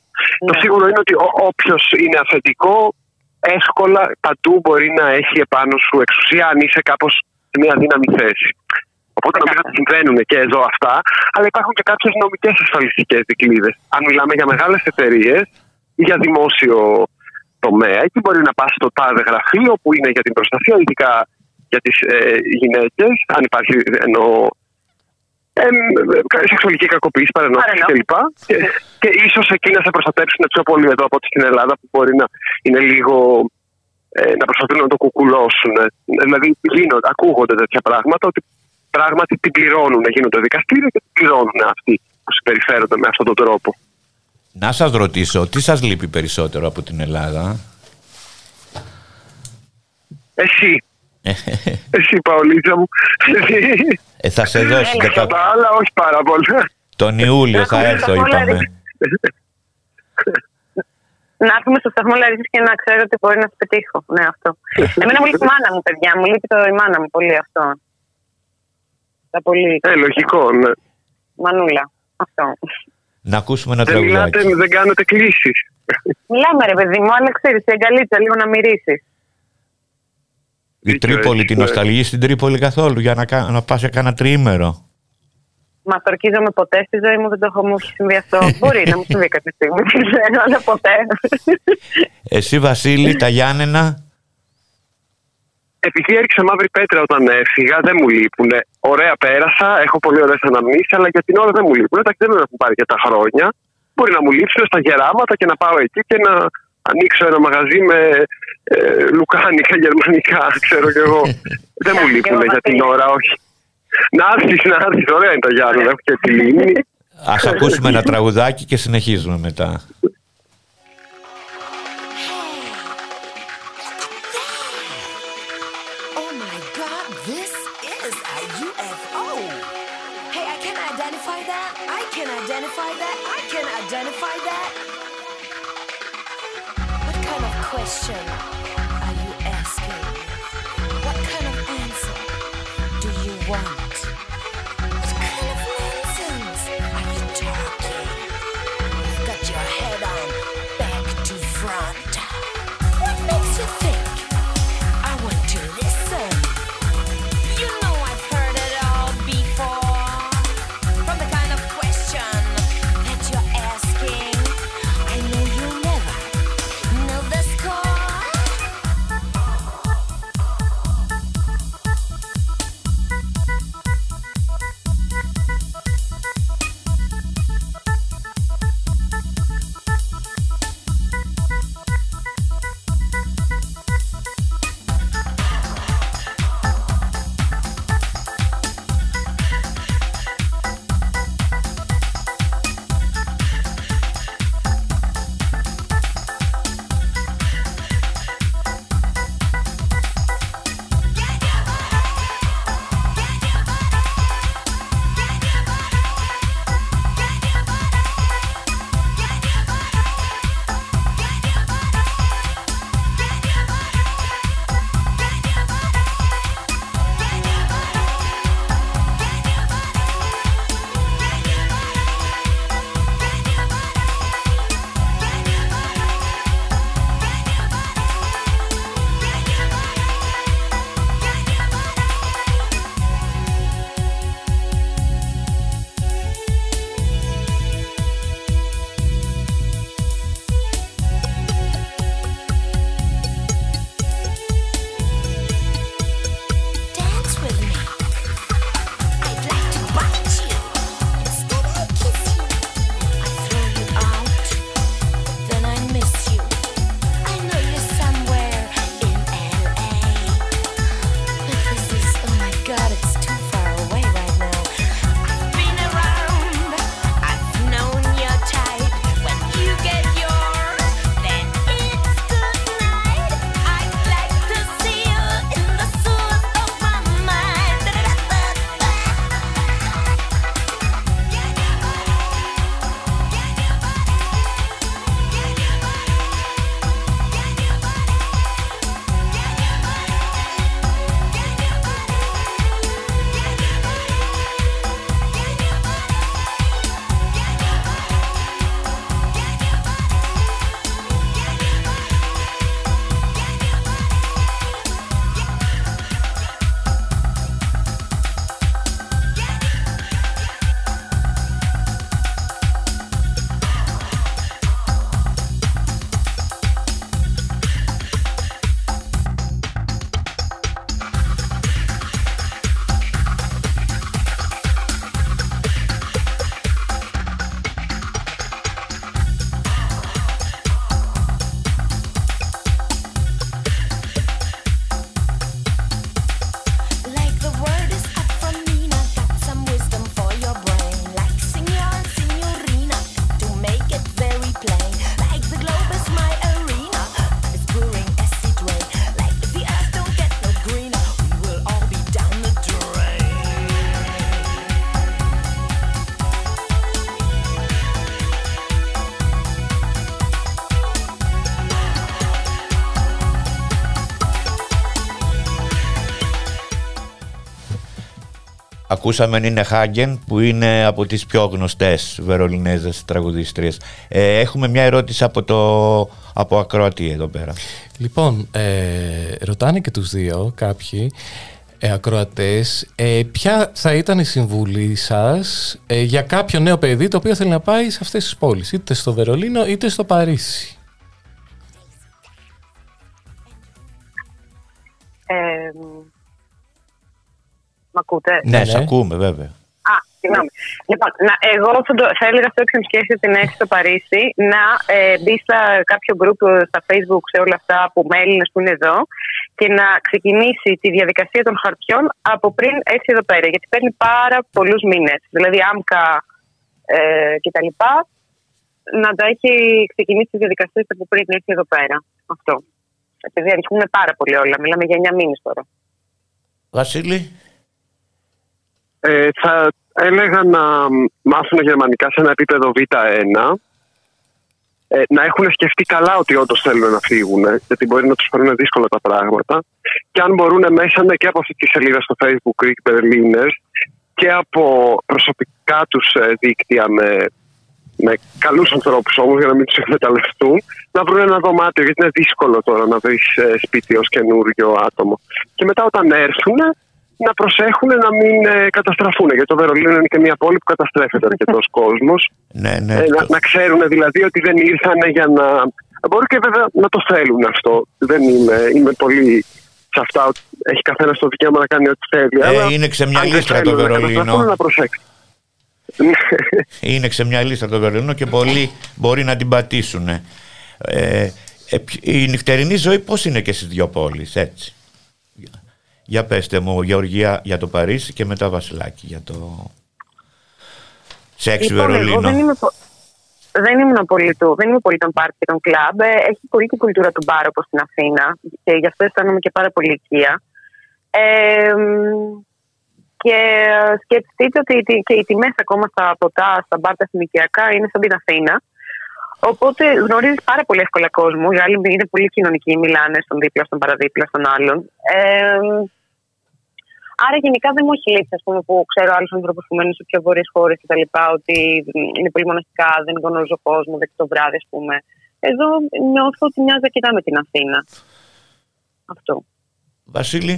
Το ναι. σίγουρο είναι ότι όποιος είναι αφεντικό, εύκολα παντού μπορεί να έχει επάνω σου εξουσία αν είσαι κάπως σε μια δύναμη θέση. Οπότε νομίζω ότι συμβαίνουν και εδώ αυτά, αλλά υπάρχουν και κάποιες νομικές ασφαλιστικές δικλείδες. Αν μιλάμε για μεγάλες εταιρείες ή για δημόσιο τομέα, εκεί μπορεί να πας στο τάδε γραφείο που είναι για την προστασία, ειδικά για τις ε, γυναίκες, αν υπάρχει εννοώ ε, σεξουαλική κακοποίηση, παρενόχληση κλπ. Και, και ίσως εκεί να σε προστατεύσουν πιο πολύ εδώ από ότι στην Ελλάδα που μπορεί να είναι λίγο ε, να προσπαθούν να το κουκουλώσουν. Δηλαδή γίνονται, ακούγονται τέτοια πράγματα ότι πράγματι την πληρώνουν, γίνονται δικαστήρια και την πληρώνουν αυτοί που συμπεριφέρονται με αυτόν τον τρόπο. Να σας ρωτήσω, τι σας λείπει περισσότερο από την Ελλάδα; Εσύ. Εσύ Παολίτσα μου. Ε, θα σε δώσω. και τα άλλα, όχι πάρα πολλά. Τον Ιούλιο θα έρθω, είπαμε. Να έρθουμε στο σταθμό Λαρίση και να ξέρω ότι μπορεί να σε πετύχω. Ναι, αυτό. Εμένα μου λείπει η μάνα μου, παιδιά. Μου λείπει το η μάνα μου πολύ αυτό. Τα πολύ. Ε, λογικό, ναι. Μανούλα. Αυτό. Να ακούσουμε ένα τραγουδάκι. Δεν μιλάτε, δεν κάνετε κλήσεις. Μιλάμε, ρε παιδί μου, αλλά ξέρεις, η αγκαλίτσα λίγο να μυρίσει. Η Τρίπολη, την νοσταλγεί στην Τρίπολη καθόλου για να, να πας σε κάνα τριήμερο. Μα τορκίζομαι ποτέ στη ζωή μου, δεν το έχω μου συμβεί αυτό. Μπορεί να μου συμβεί κάποια στιγμή, δεν ξέρω, αλλά ποτέ. Εσύ, Βασίλη, τα Γιάννενα; Επειδή έριξα μαύρη πέτρα όταν έφυγα, δεν μου λείπουν. Ωραία πέρασα, έχω πολύ ωραίες αναμνήσεις, αλλά για την ώρα δεν μου λείπουν. Εντάξει, δεν με έχουν πάρει για τα χρόνια. Μπορεί να μου λείψουν στα γεράματα και να πάω εκεί και να ανοίξω ένα μαγαζί με ε, λουκάνικα, γερμανικά, ξέρω κι εγώ. Δεν μου λείπουν για την ώρα, όχι. Να έρθεις, να έρθεις, ωραία είναι τα Γιάννη, έχω και τη λίμνη. Ας ακούσουμε ένα τραγουδάκι και συνεχίζουμε μετά. Ακούσαμε είναι Χάγκεν που είναι από τις πιο γνωστές βερολινέζες τραγουδίστριες. Ε, έχουμε μια ερώτηση από, το, από ακροατή εδώ πέρα. Λοιπόν, ε, ρωτάνε και τους δύο κάποιοι ε, ακροατές ε, ποια θα ήταν η συμβουλή σας ε, για κάποιο νέο παιδί το οποίο θέλει να πάει σε αυτές τις πόλεις είτε στο Βερολίνο είτε στο Παρίσι; Μ' ακούτε; Ναι, ναι. ακούμε βέβαια. Α, συγγνώμη. Λοιπόν, να, εγώ θα, το, θα έλεγα σε όποιον σκέφτεται την έρθει στο Παρίσι να ε, μπει στα κάποιο group ε, στα facebook σε όλα αυτά που με Έλληνες που είναι εδώ και να ξεκινήσει τη διαδικασία των χαρτιών από πριν έρθει εδώ πέρα. Γιατί παίρνει πάρα πολλούς μήνες. Δηλαδή άμκα ε, κτλ. Να τα έχει ξεκινήσει τη διαδικασία από πριν έρθει εδώ πέρα. Αυτό. Επειδή αριθμούν πάρα πολύ όλα. Μιλάμε για 9 μήνες τώρα. Βασίλη. Ε, θα έλεγα να μάθουν γερμανικά σε ένα επίπεδο Β1 ε, να έχουν σκεφτεί καλά ότι όντως θέλουν να φύγουν, γιατί μπορεί να τους φέρουν δύσκολα τα πράγματα. Και αν μπορούν μέσα ναι, και από αυτή τη σελίδα στο Facebook Greek Berliners και από προσωπικά τους ε, δίκτυα με, με καλούς ανθρώπους όμως, για να μην τους εκμεταλλευτούν, να βρουν ένα δωμάτιο. Γιατί είναι δύσκολο τώρα να βρεις ε, σπίτι ως καινούριο άτομο. Και μετά όταν έρθουν, να προσέχουν να μην ε, καταστραφούν. Γιατί το Βερολίνο είναι και μια πόλη που καταστρέφεται αρκετός κόσμος. Ναι, ναι, ε, να, να ξέρουν δηλαδή ότι δεν ήρθαν για να. Μπορεί και βέβαια να το θέλουν αυτό. Δεν είμαι, είμαι πολύ σε αυτά. Έχει καθένας το δικαίωμα να κάνει ό,τι θέλει. Ε, είναι ξεμιαλίστρα το Βερολίνο. Να είναι ξεμιαλίστρα το Βερολίνο και πολλοί μπορεί να την πατήσουν. Ε, ε, η νυχτερινή ζωή πώς είναι και στις δύο πόλεις, έτσι; Για πέστε μου, Γεωργία, για το Παρίσι και μετά Βασιλάκη για το σεξ λοιπόν, Βερολίνο. Δεν είμαι, δεν ήμουν πολύ του, δεν είμαι πολύ των πάρτι και των κλαμπ. Ε, έχει πολύ την κουλτούρα του μπάρ όπως στην Αθήνα και γι' αυτό αισθάνομαι και πάρα πολύ οικία. Ε, και σκεφτείτε ότι και οι τιμές ακόμα στα ποτά, στα μπάρ τα εθνικιακά είναι σαν την Αθήνα. Οπότε γνωρίζεις πάρα πολύ εύκολα κόσμο. Οι άλλοι είναι πολύ κοινωνικοί, μιλάνε στον δίπλα, στον παραδίπλα, στον άλλον. Ε, Άρα γενικά δεν μου έχει λείψει, ας πούμε, που ξέρω άλλους ανθρώπους που μένουν σε πιο βόρειε χώρες λοιπά, Ότι είναι πολύ μοναστικά, δεν γνωρίζω κόσμο, δεν το βράδυ, ας πούμε. Εδώ νιώθω ότι μοιάζει αρκετά με την Αθήνα. Αυτό. Βασίλη;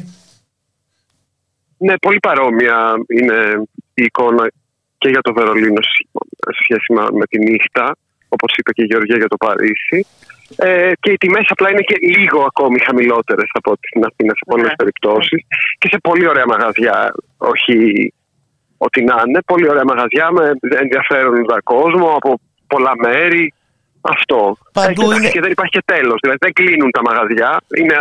Ναι, πολύ παρόμοια είναι η εικόνα και για το Βερολίνο σε σχέση με τη νύχτα, όπως είπε και η Γεωργία για το Παρίσι. Ε, και οι τιμές απλά είναι και λίγο ακόμη χαμηλότερες από ό,τι στην Αθήνα σε πολλές ναι. περιπτώσεις. Και σε πολύ ωραία μαγαζιά, όχι ό,τι να είναι. Πολύ ωραία μαγαζιά με ενδιαφέροντα κόσμο από πολλά μέρη. Αυτό. Παντού είναι... Και δεν υπάρχει και τέλος. Δηλαδή δεν κλείνουν τα μαγαζιά. Είναι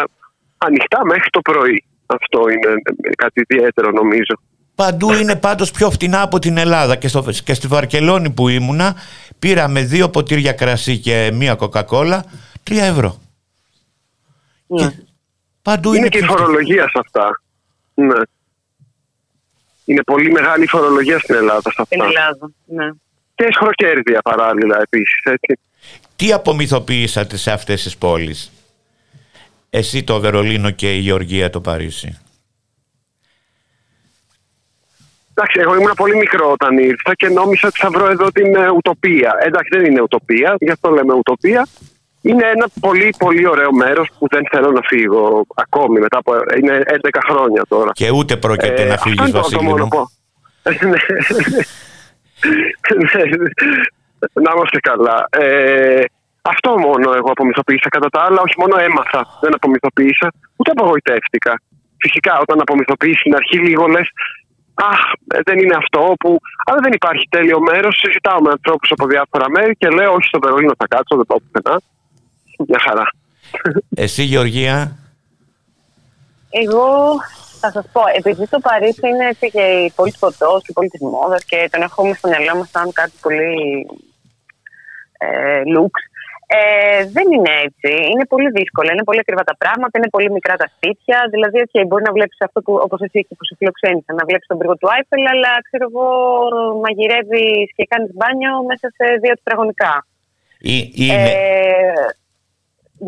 ανοιχτά μέχρι το πρωί. Αυτό είναι κάτι ιδιαίτερο νομίζω. Παντού είναι πάντως πιο φτηνά από την Ελλάδα και, στο, και στη Βαρκελόνη που ήμουνα πήραμε δύο ποτήρια κρασί και μία κοκακόλα, τρία ευρώ. Ναι. παντού είναι, είναι και η φορολογία σε αυτά. Ναι. Είναι πολύ μεγάλη η φορολογία στην Ελλάδα σε αυτά. Στην Ελλάδα, ναι. Και σχροκέρδια παράλληλα επίσης, έτσι. Τι απομυθοποιήσατε σε αυτές τις πόλεις, εσύ το Βερολίνο και η Γεωργία το Παρίσι. Εντάξει, εγώ ήμουν πολύ μικρό όταν ήρθα και νόμιζα ότι θα βρω εδώ την ε, ουτοπία. Εντάξει, δεν είναι ουτοπία, γι' αυτό λέμε ουτοπία. Είναι ένα πολύ πολύ ωραίο μέρος που δεν θέλω να φύγω ακόμη μετά από. Είναι 11 χρόνια τώρα. Και ούτε πρόκειται ε, να φύγεις, Βασίλη. Μου. Ναι. να είμαστε καλά. Ε, αυτό μόνο εγώ απομυθοποίησα. Κατά τα άλλα, όχι μόνο έμαθα, δεν απομυθοποίησα, ούτε απογοητεύτηκα. Φυσικά, όταν απομυθοποιήσει στην αρχή, λίγο λες, Αχ, ε, δεν είναι αυτό που. Αλλά δεν υπάρχει τέλειο μέρος. Συζητάω με ανθρώπους από διάφορα μέρη και λέω: Όχι, στο Βερολίνο θα κάτσω, δεν πάω πουθενά. Μια χαρά. Εσύ, Γεωργία; Εγώ θα σας πω, επειδή το Παρίσι είναι έτσι και η πόλη της φωτός και η πόλη της μόδας και τον έχουμε στο μυαλό μας σαν κάτι πολύ ε, lux, ε, δεν είναι έτσι. Είναι πολύ δύσκολο. Είναι πολύ ακριβά τα πράγματα, είναι πολύ μικρά τα σπίτια. Δηλαδή, okay, μπορεί να βλέπεις αυτό που, όπως εσύ και που σε φιλοξένησα, να βλέπεις τον πύργο του Άιφελ, αλλά ξέρω εγώ, μαγειρεύεις και κάνεις μπάνιο μέσα σε δύο τετραγωνικά. Είναι... Ε,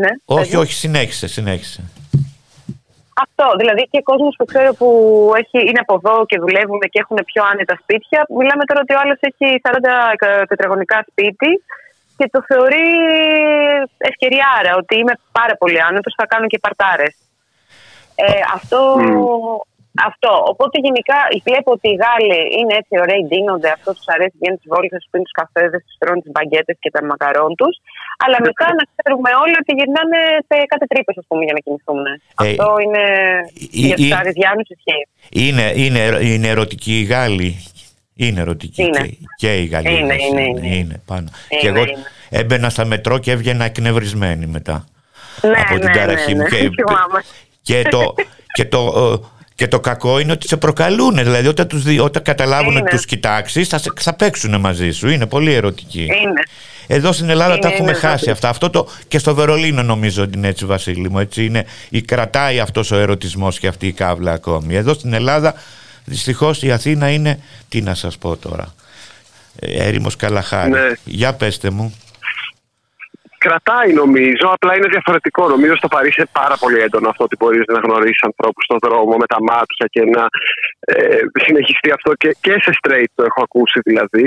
ναι, όχι, όχι, συνέχισε, συνέχισε. Αυτό. Δηλαδή και κόσμος που ξέρω που έχει, είναι από εδώ και δουλεύουν και έχουν πιο άνετα σπίτια. Μιλάμε τώρα ότι ο άλλος έχει 40 τετραγωνικά σπίτι και το θεωρεί ευκαιριάρα ότι είμαι πάρα πολύ άνετος, θα κάνω και παρτάρες. Ε, αυτό, αυτό. Οπότε γενικά βλέπω ότι οι Γάλλοι είναι έτσι ωραίοι, ντύνονται, αυτός τους αρέσει, βγαίνουν τις βόλτες, πίνουν τους καφέδες, τους τρώνε τις μπαγκέτες και τα μακαρόν τους. Αλλά μετά να ξέρουμε όλοι ότι γυρνάνε σε κάτι τρύπες, ας πούμε, για να κινηθούν. Ε, αυτό είναι ε, για τους Αριδιάνου ισχύει. Είναι, είναι, είναι ερωτικοί οι Γάλλοι; Είναι ερωτική είναι. Και, και η Γαλλία. Είναι, είναι, είναι. είναι πάνω. και εγώ έμπαινα στα μετρό και έβγαινα εκνευρισμένη μετά. Ναι, από την ναι, ταραχή ναι, μου. Και, και, το, και, το, και το κακό είναι ότι σε προκαλούν. Δηλαδή όταν, τους, όταν καταλάβουν ότι τους κοιτάξεις θα, θα παίξουν μαζί σου. Είναι πολύ ερωτική. Είναι. Εδώ στην Ελλάδα είναι, τα έχουμε είναι, χάσει αυτά. Αυτό το, και στο Βερολίνο νομίζω ότι είναι έτσι, Βασίλη μου. Έτσι είναι, η, κρατάει αυτός ο ερωτισμός και αυτή η κάβλα ακόμη. Εδώ στην Ελλάδα δυστυχώς η Αθήνα είναι, τι να σας πω τώρα, ε, έρημος Καλαχάρη. Ναι. Για πέστε μου κρατάει νομίζω, απλά είναι διαφορετικό. Νομίζω στο Παρίσι είναι πάρα πολύ έντονο αυτό ότι μπορείς να γνωρίσεις ανθρώπους στον δρόμο με τα μάτια και να ε, συνεχιστεί αυτό και, και σε straight το έχω ακούσει δηλαδή.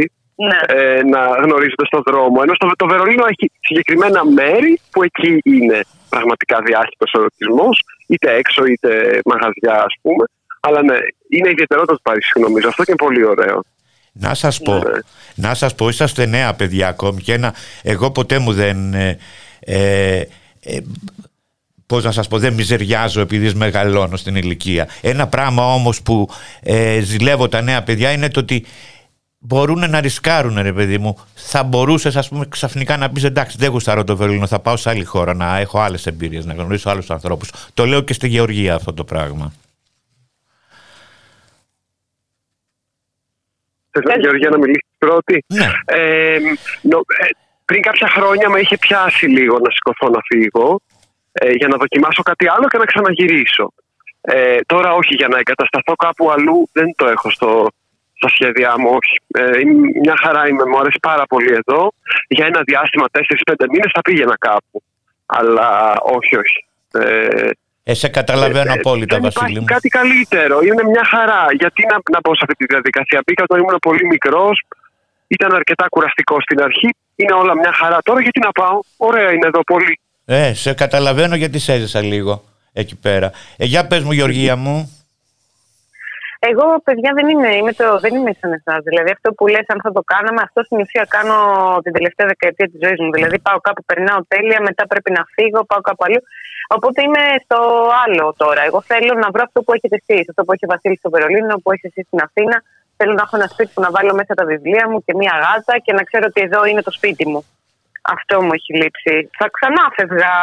Ναι. Ε, να γνωρίζονται στον δρόμο. Ενώ στο, το Βερολίνο έχει συγκεκριμένα μέρη που εκεί είναι πραγματικά διάχυτος ο ερωτισμό, είτε έξω είτε μαγαζιά ας πούμε. Αλλά ναι, είναι ιδιαιτερότητα του Παρίσι νομίζω. Αυτό και είναι πολύ ωραίο. Να σας πω, ναι. να σας πω, είσαστε νέα παιδιά ακόμη και ένα, εγώ ποτέ μου δεν... Ε, ε, ε πώς να σας πω, δεν μιζεριάζω επειδή μεγαλώνω στην ηλικία. Ένα πράγμα όμως που ε, ζηλεύω τα νέα παιδιά είναι το ότι μπορούν να ρισκάρουν ρε παιδί μου. Θα μπορούσες, ας πούμε, ξαφνικά να πεις εντάξει, δεν γουστάρω το Βερολίνο, θα πάω σε άλλη χώρα να έχω άλλες εμπειρίες, να γνωρίσω άλλους ανθρώπους. Το λέω και στη Γεωργία αυτό το πράγμα. Θες, Γεωργία, να μιλήσεις πρώτη. Ναι. Ε, νο, ε, πριν κάποια χρόνια με είχε πιάσει λίγο να σηκωθώ να φύγω ε, για να δοκιμάσω κάτι άλλο και να ξαναγυρίσω. Ε, τώρα όχι, για να εγκατασταθώ κάπου αλλού δεν το έχω στο, στα σχέδιά μου, όχι. Ε, μια χαρά είμαι, μου αρέσει πάρα πολύ εδώ. Για ένα διάστημα 4-5 μήνες θα πήγαινα κάπου. Αλλά όχι, όχι. Ε, ε, σε καταλαβαίνω ε, ε απόλυτα, δεν Βασίλη. Υπάρχει κάτι καλύτερο. Είναι μια χαρά. Γιατί να, να μπω σε αυτή τη διαδικασία. Μπήκα όταν ήμουν πολύ μικρός. Ήταν αρκετά κουραστικό στην αρχή. Είναι όλα μια χαρά. Τώρα γιατί να πάω; Ωραία είναι εδώ πολύ. Ε, σε καταλαβαίνω γιατί σε έζησα λίγο εκεί πέρα. Ε, για πες μου Γεωργία μου. Εγώ, παιδιά, δεν είμαι, είμαι το, δεν είμαι σαν εσάς. Δηλαδή, αυτό που λες, αν θα το κάναμε, αυτό στην ουσία κάνω την τελευταία δεκαετία της ζωής μου. Δηλαδή, πάω κάπου, περνάω τέλεια, μετά πρέπει να φύγω, πάω κάπου αλλού. Οπότε είμαι στο άλλο τώρα. Εγώ θέλω να βρω αυτό που έχετε εσείς. Αυτό που έχει ο Βασίλης στο Βερολίνο, που έχει εσύ στην Αθήνα. Θέλω να έχω ένα σπίτι που να βάλω μέσα τα βιβλία μου και μία γάτα και να ξέρω ότι εδώ είναι το σπίτι μου. Αυτό μου έχει λείψει. Θα ξανά φεύγα.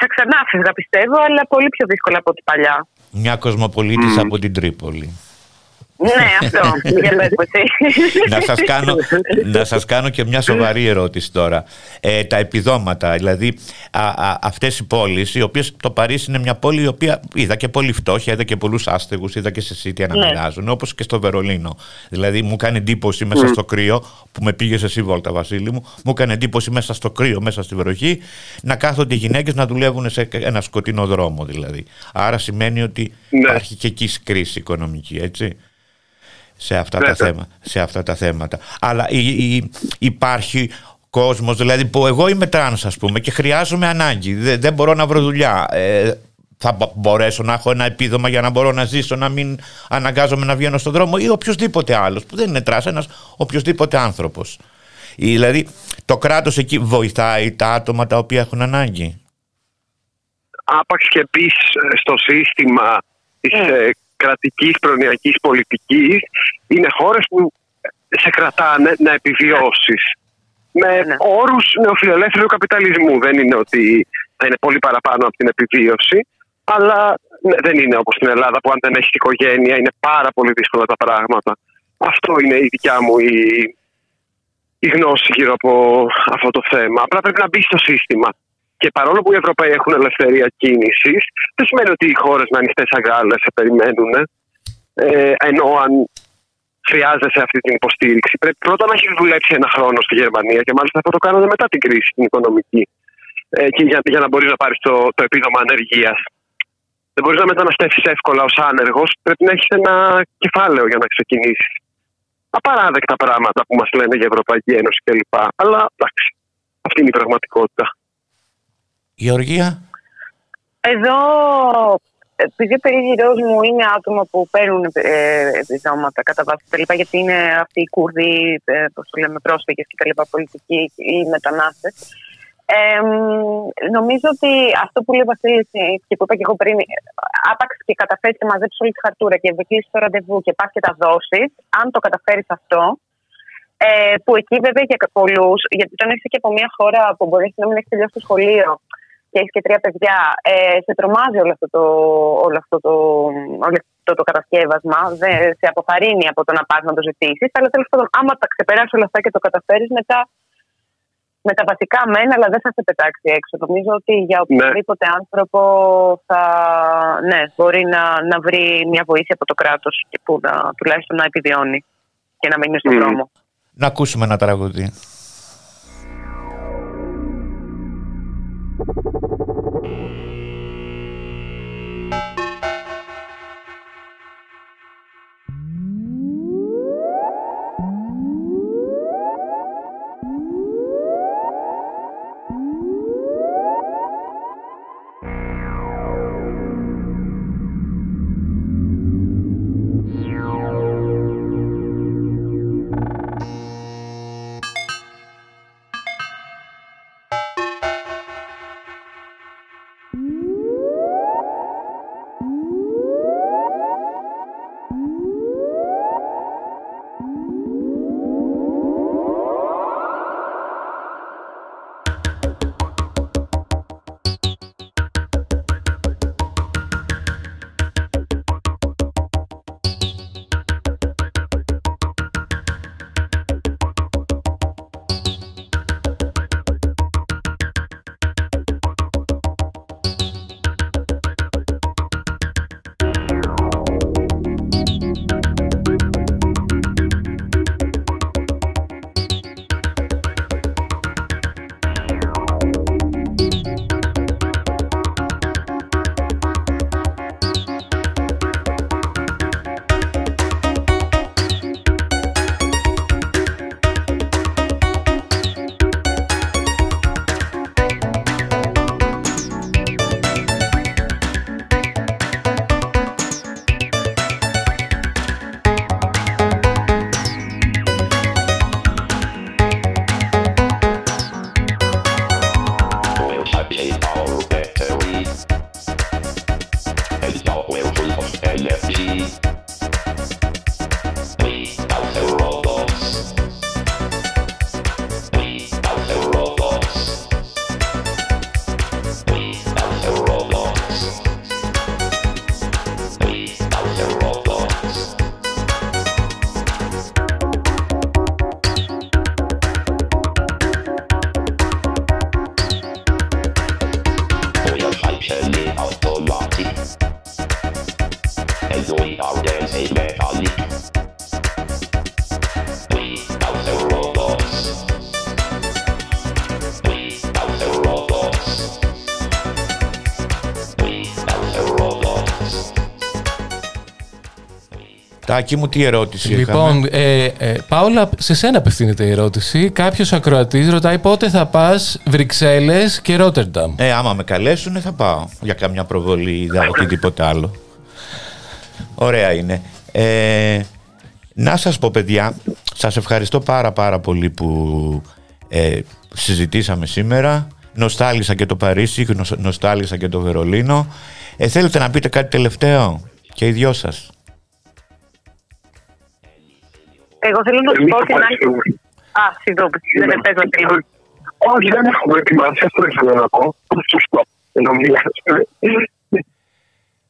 Θα ξανά φεύγα πιστεύω, αλλά πολύ πιο δύσκολα από ό,τι παλιά. Μια κοσμοπολίτης από την Τρίπολη. Ναι, αυτό. να, σας κάνω, να σας κάνω και μια σοβαρή ερώτηση τώρα. Ε, τα επιδόματα, δηλαδή α, α, αυτές οι πόλεις, οι οποίες το Παρίσι είναι μια πόλη η οποία είδα και πολύ φτώχεια, είδα και πολλούς άστεγους, είδα και σε σίτια να ναι. μοιράζουν, όπως και στο Βερολίνο. Δηλαδή μου κάνει εντύπωση μέσα στο κρύο, που με πήγες εσύ βόλτα Βασίλη μου, μου έκανε εντύπωση μέσα στο κρύο, μέσα στη βροχή, να κάθονται οι γυναίκες να δουλεύουν σε ένα σκοτεινό δρόμο δηλαδή. Άρα σημαίνει ότι ναι. υπάρχει και εκεί κρίση οικονομική, έτσι σε αυτά, τα, θέματα, σε αυτά τα θέματα. Αλλά υπάρχει κόσμος, δηλαδή που εγώ είμαι τρανς ας πούμε και χρειάζομαι ανάγκη, δεν, δεν μπορώ να βρω δουλειά. Ε, θα μπορέσω να έχω ένα επίδομα για να μπορώ να ζήσω, να μην αναγκάζομαι να βγαίνω στον δρόμο ή οποιοδήποτε άλλος που δεν είναι τρανς, ένας οποιοδήποτε άνθρωπος. Δηλαδή το κράτος εκεί βοηθάει τα άτομα τα οποία έχουν ανάγκη; Άπαξ και μπει στο σύστημα της mm κρατικής προνοιακής πολιτικής είναι χώρες που σε κρατάνε να επιβιώσεις με ναι. όρους νεοφιλελεύθερου καπιταλισμού. Δεν είναι ότι θα είναι πολύ παραπάνω από την επιβίωση, αλλά ναι, δεν είναι όπως στην Ελλάδα που αν δεν έχεις οικογένεια είναι πάρα πολύ δύσκολα τα πράγματα. Αυτό είναι η δικιά μου η, η γνώση γύρω από αυτό το θέμα. Απλά πρέπει να μπει στο σύστημα. Και παρόλο που οι Ευρωπαίοι έχουν ελευθερία κίνησης, δεν σημαίνει ότι οι χώρες με ανοιχτέ αγάλες θα περιμένουν. Ε, ενώ αν χρειάζεσαι αυτή την υποστήριξη, πρέπει πρώτα να έχεις δουλέψει ένα χρόνο στη Γερμανία και μάλιστα θα το κάνετε μετά την κρίση την οικονομική. Ε, και για, για να μπορείς να πάρεις το, το επίδομα ανεργίας. δεν μπορείς να μεταναστεύσεις εύκολα ως άνεργος. Πρέπει να έχεις ένα κεφάλαιο για να ξεκινήσεις. Απαράδεκτα πράγματα που μας λένε για Ευρωπαϊκή Ένωση κλπ. Αλλά εντάξει, αυτή είναι η πραγματικότητα. Γεωργία. Εδώ, επειδή ο περίγυρός μου είναι άτομα που παίρνουν ε, επιδόματα κατά βάση τα γιατί είναι αυτοί οι Κούρδοι, ε, πώς το λέμε, πρόσφυγες και τα λοιπά, πολιτικοί ή μετανάστες. Ε, νομίζω ότι αυτό που λέει ο Βασίλης και που είπα και εγώ πριν, άπαξ και καταφέρεις και μαζέψεις όλη τη χαρτούρα και κλείσει το ραντεβού και πας και τα δώσεις, αν το καταφέρεις αυτό, ε, που εκεί βέβαια για πολλούς, γιατί όταν είσαι και από μια χώρα που μπορείς να μην έχεις τελειώσει το σχολείο και έχεις και τρία παιδιά, ε, σε τρομάζει όλο αυτό το, όλο αυτό το, όλο αυτό το κατασκεύασμα, δεν, σε αποθαρρύνει από το να πας να το ζητήσεις. Αλλά τέλος πάντων, άμα τα ξεπεράσει όλα αυτά και το καταφέρεις, μετά με τα βασικά μένα, αλλά δεν θα σε πετάξει έξω. Νομίζω ότι για ναι. οποιοδήποτε άνθρωπο θα ναι, μπορεί να, να βρει μια βοήθεια από το κράτος και που να, τουλάχιστον να επιβιώνει και να μείνει στον mm. δρόμο. Να ακούσουμε ένα τραγούδι. Thank you. Τάκη μου, τι ερώτηση Λοιπόν, ε, ε, Πάολα, σε σένα απευθύνεται η ερώτηση. Κάποιος ακροατής ρωτάει πότε θα πας Βρυξέλλες και Ρότερνταμ. Ε, άμα με καλέσουν, θα πάω για καμιά προβολή ή οτιδήποτε άλλο. Ωραία είναι. Ε, να σας πω παιδιά, σας ευχαριστώ πάρα πάρα πολύ που ε, συζητήσαμε σήμερα. Νοστάλισα και το Παρίσι, νοστάλισα και το Βερολίνο. Ε, θέλετε να πείτε κάτι τελευταίο; Και οι δυο σας. Εγώ θέλω να σου πω την άλλη. Α, συγγνώμη, δεν με πες να Όχι, δεν έχω προετοιμάσει, αυτό ήθελα να πω. Σωστό. Ενώ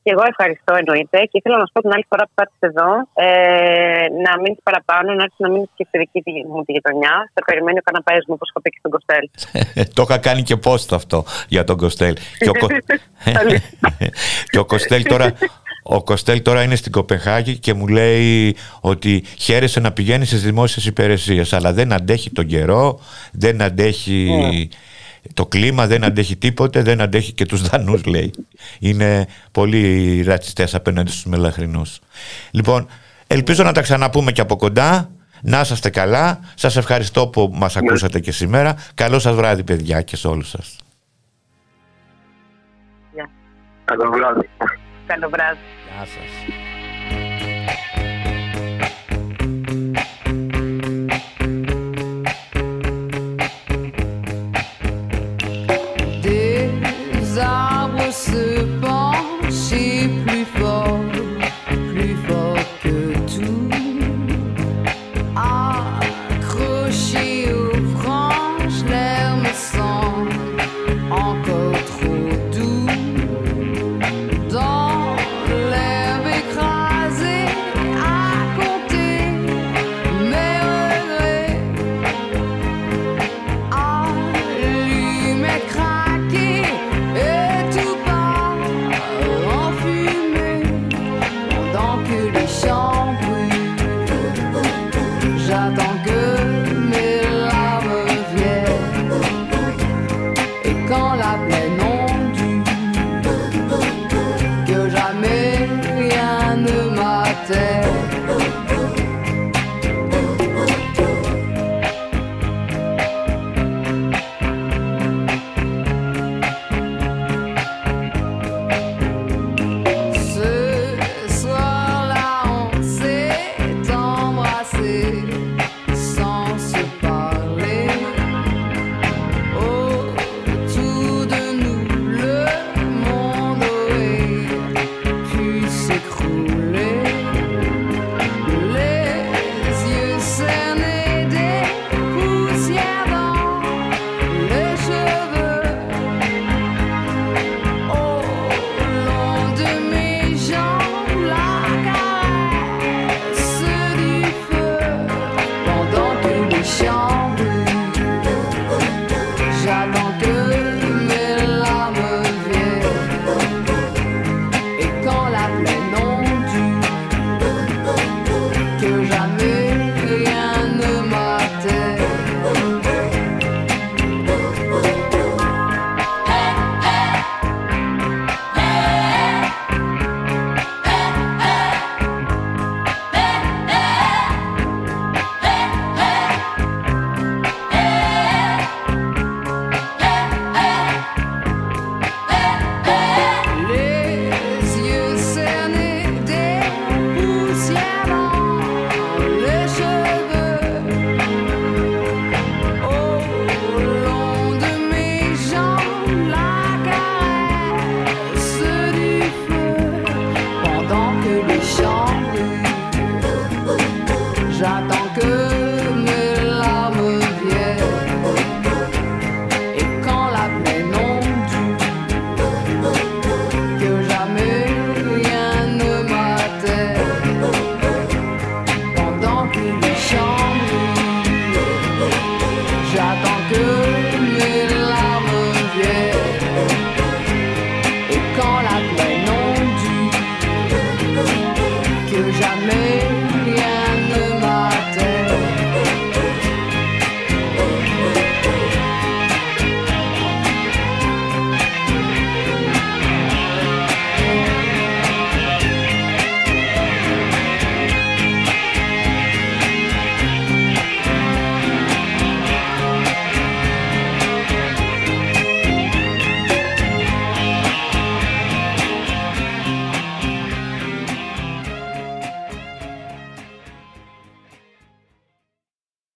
Και εγώ ευχαριστώ εννοείται και ήθελα να σου πω την άλλη φορά που θα εδώ ε, να μείνεις παραπάνω, να έρθεις να μείνεις και στη δική μου τη γειτονιά. Θα περιμένει ο καναπές μου, όπως έχω πει και στον Κοστέλ. το είχα κάνει και post αυτό για τον Κοστέλ. και, ο... και ο Κοστέλ τώρα ο Κοστέλ τώρα είναι στην Κοπεχάγη και μου λέει ότι χαίρεσε να πηγαίνεις στις δημόσιες υπηρεσίες αλλά δεν αντέχει τον καιρό, δεν αντέχει Το κλίμα δεν αντέχει τίποτε, δεν αντέχει και τους Δανούς λέει. Είναι πολύ ρατσιστές απέναντι στους μελαχρινούς. Λοιπόν, ελπίζω να τα ξαναπούμε και από κοντά. Να είσαστε καλά. Σας ευχαριστώ που μας ναι. ακούσατε και σήμερα. Καλό σας βράδυ παιδιά και σε όλους σας. Καλό βράδυ. Καλό βράδυ. Γεια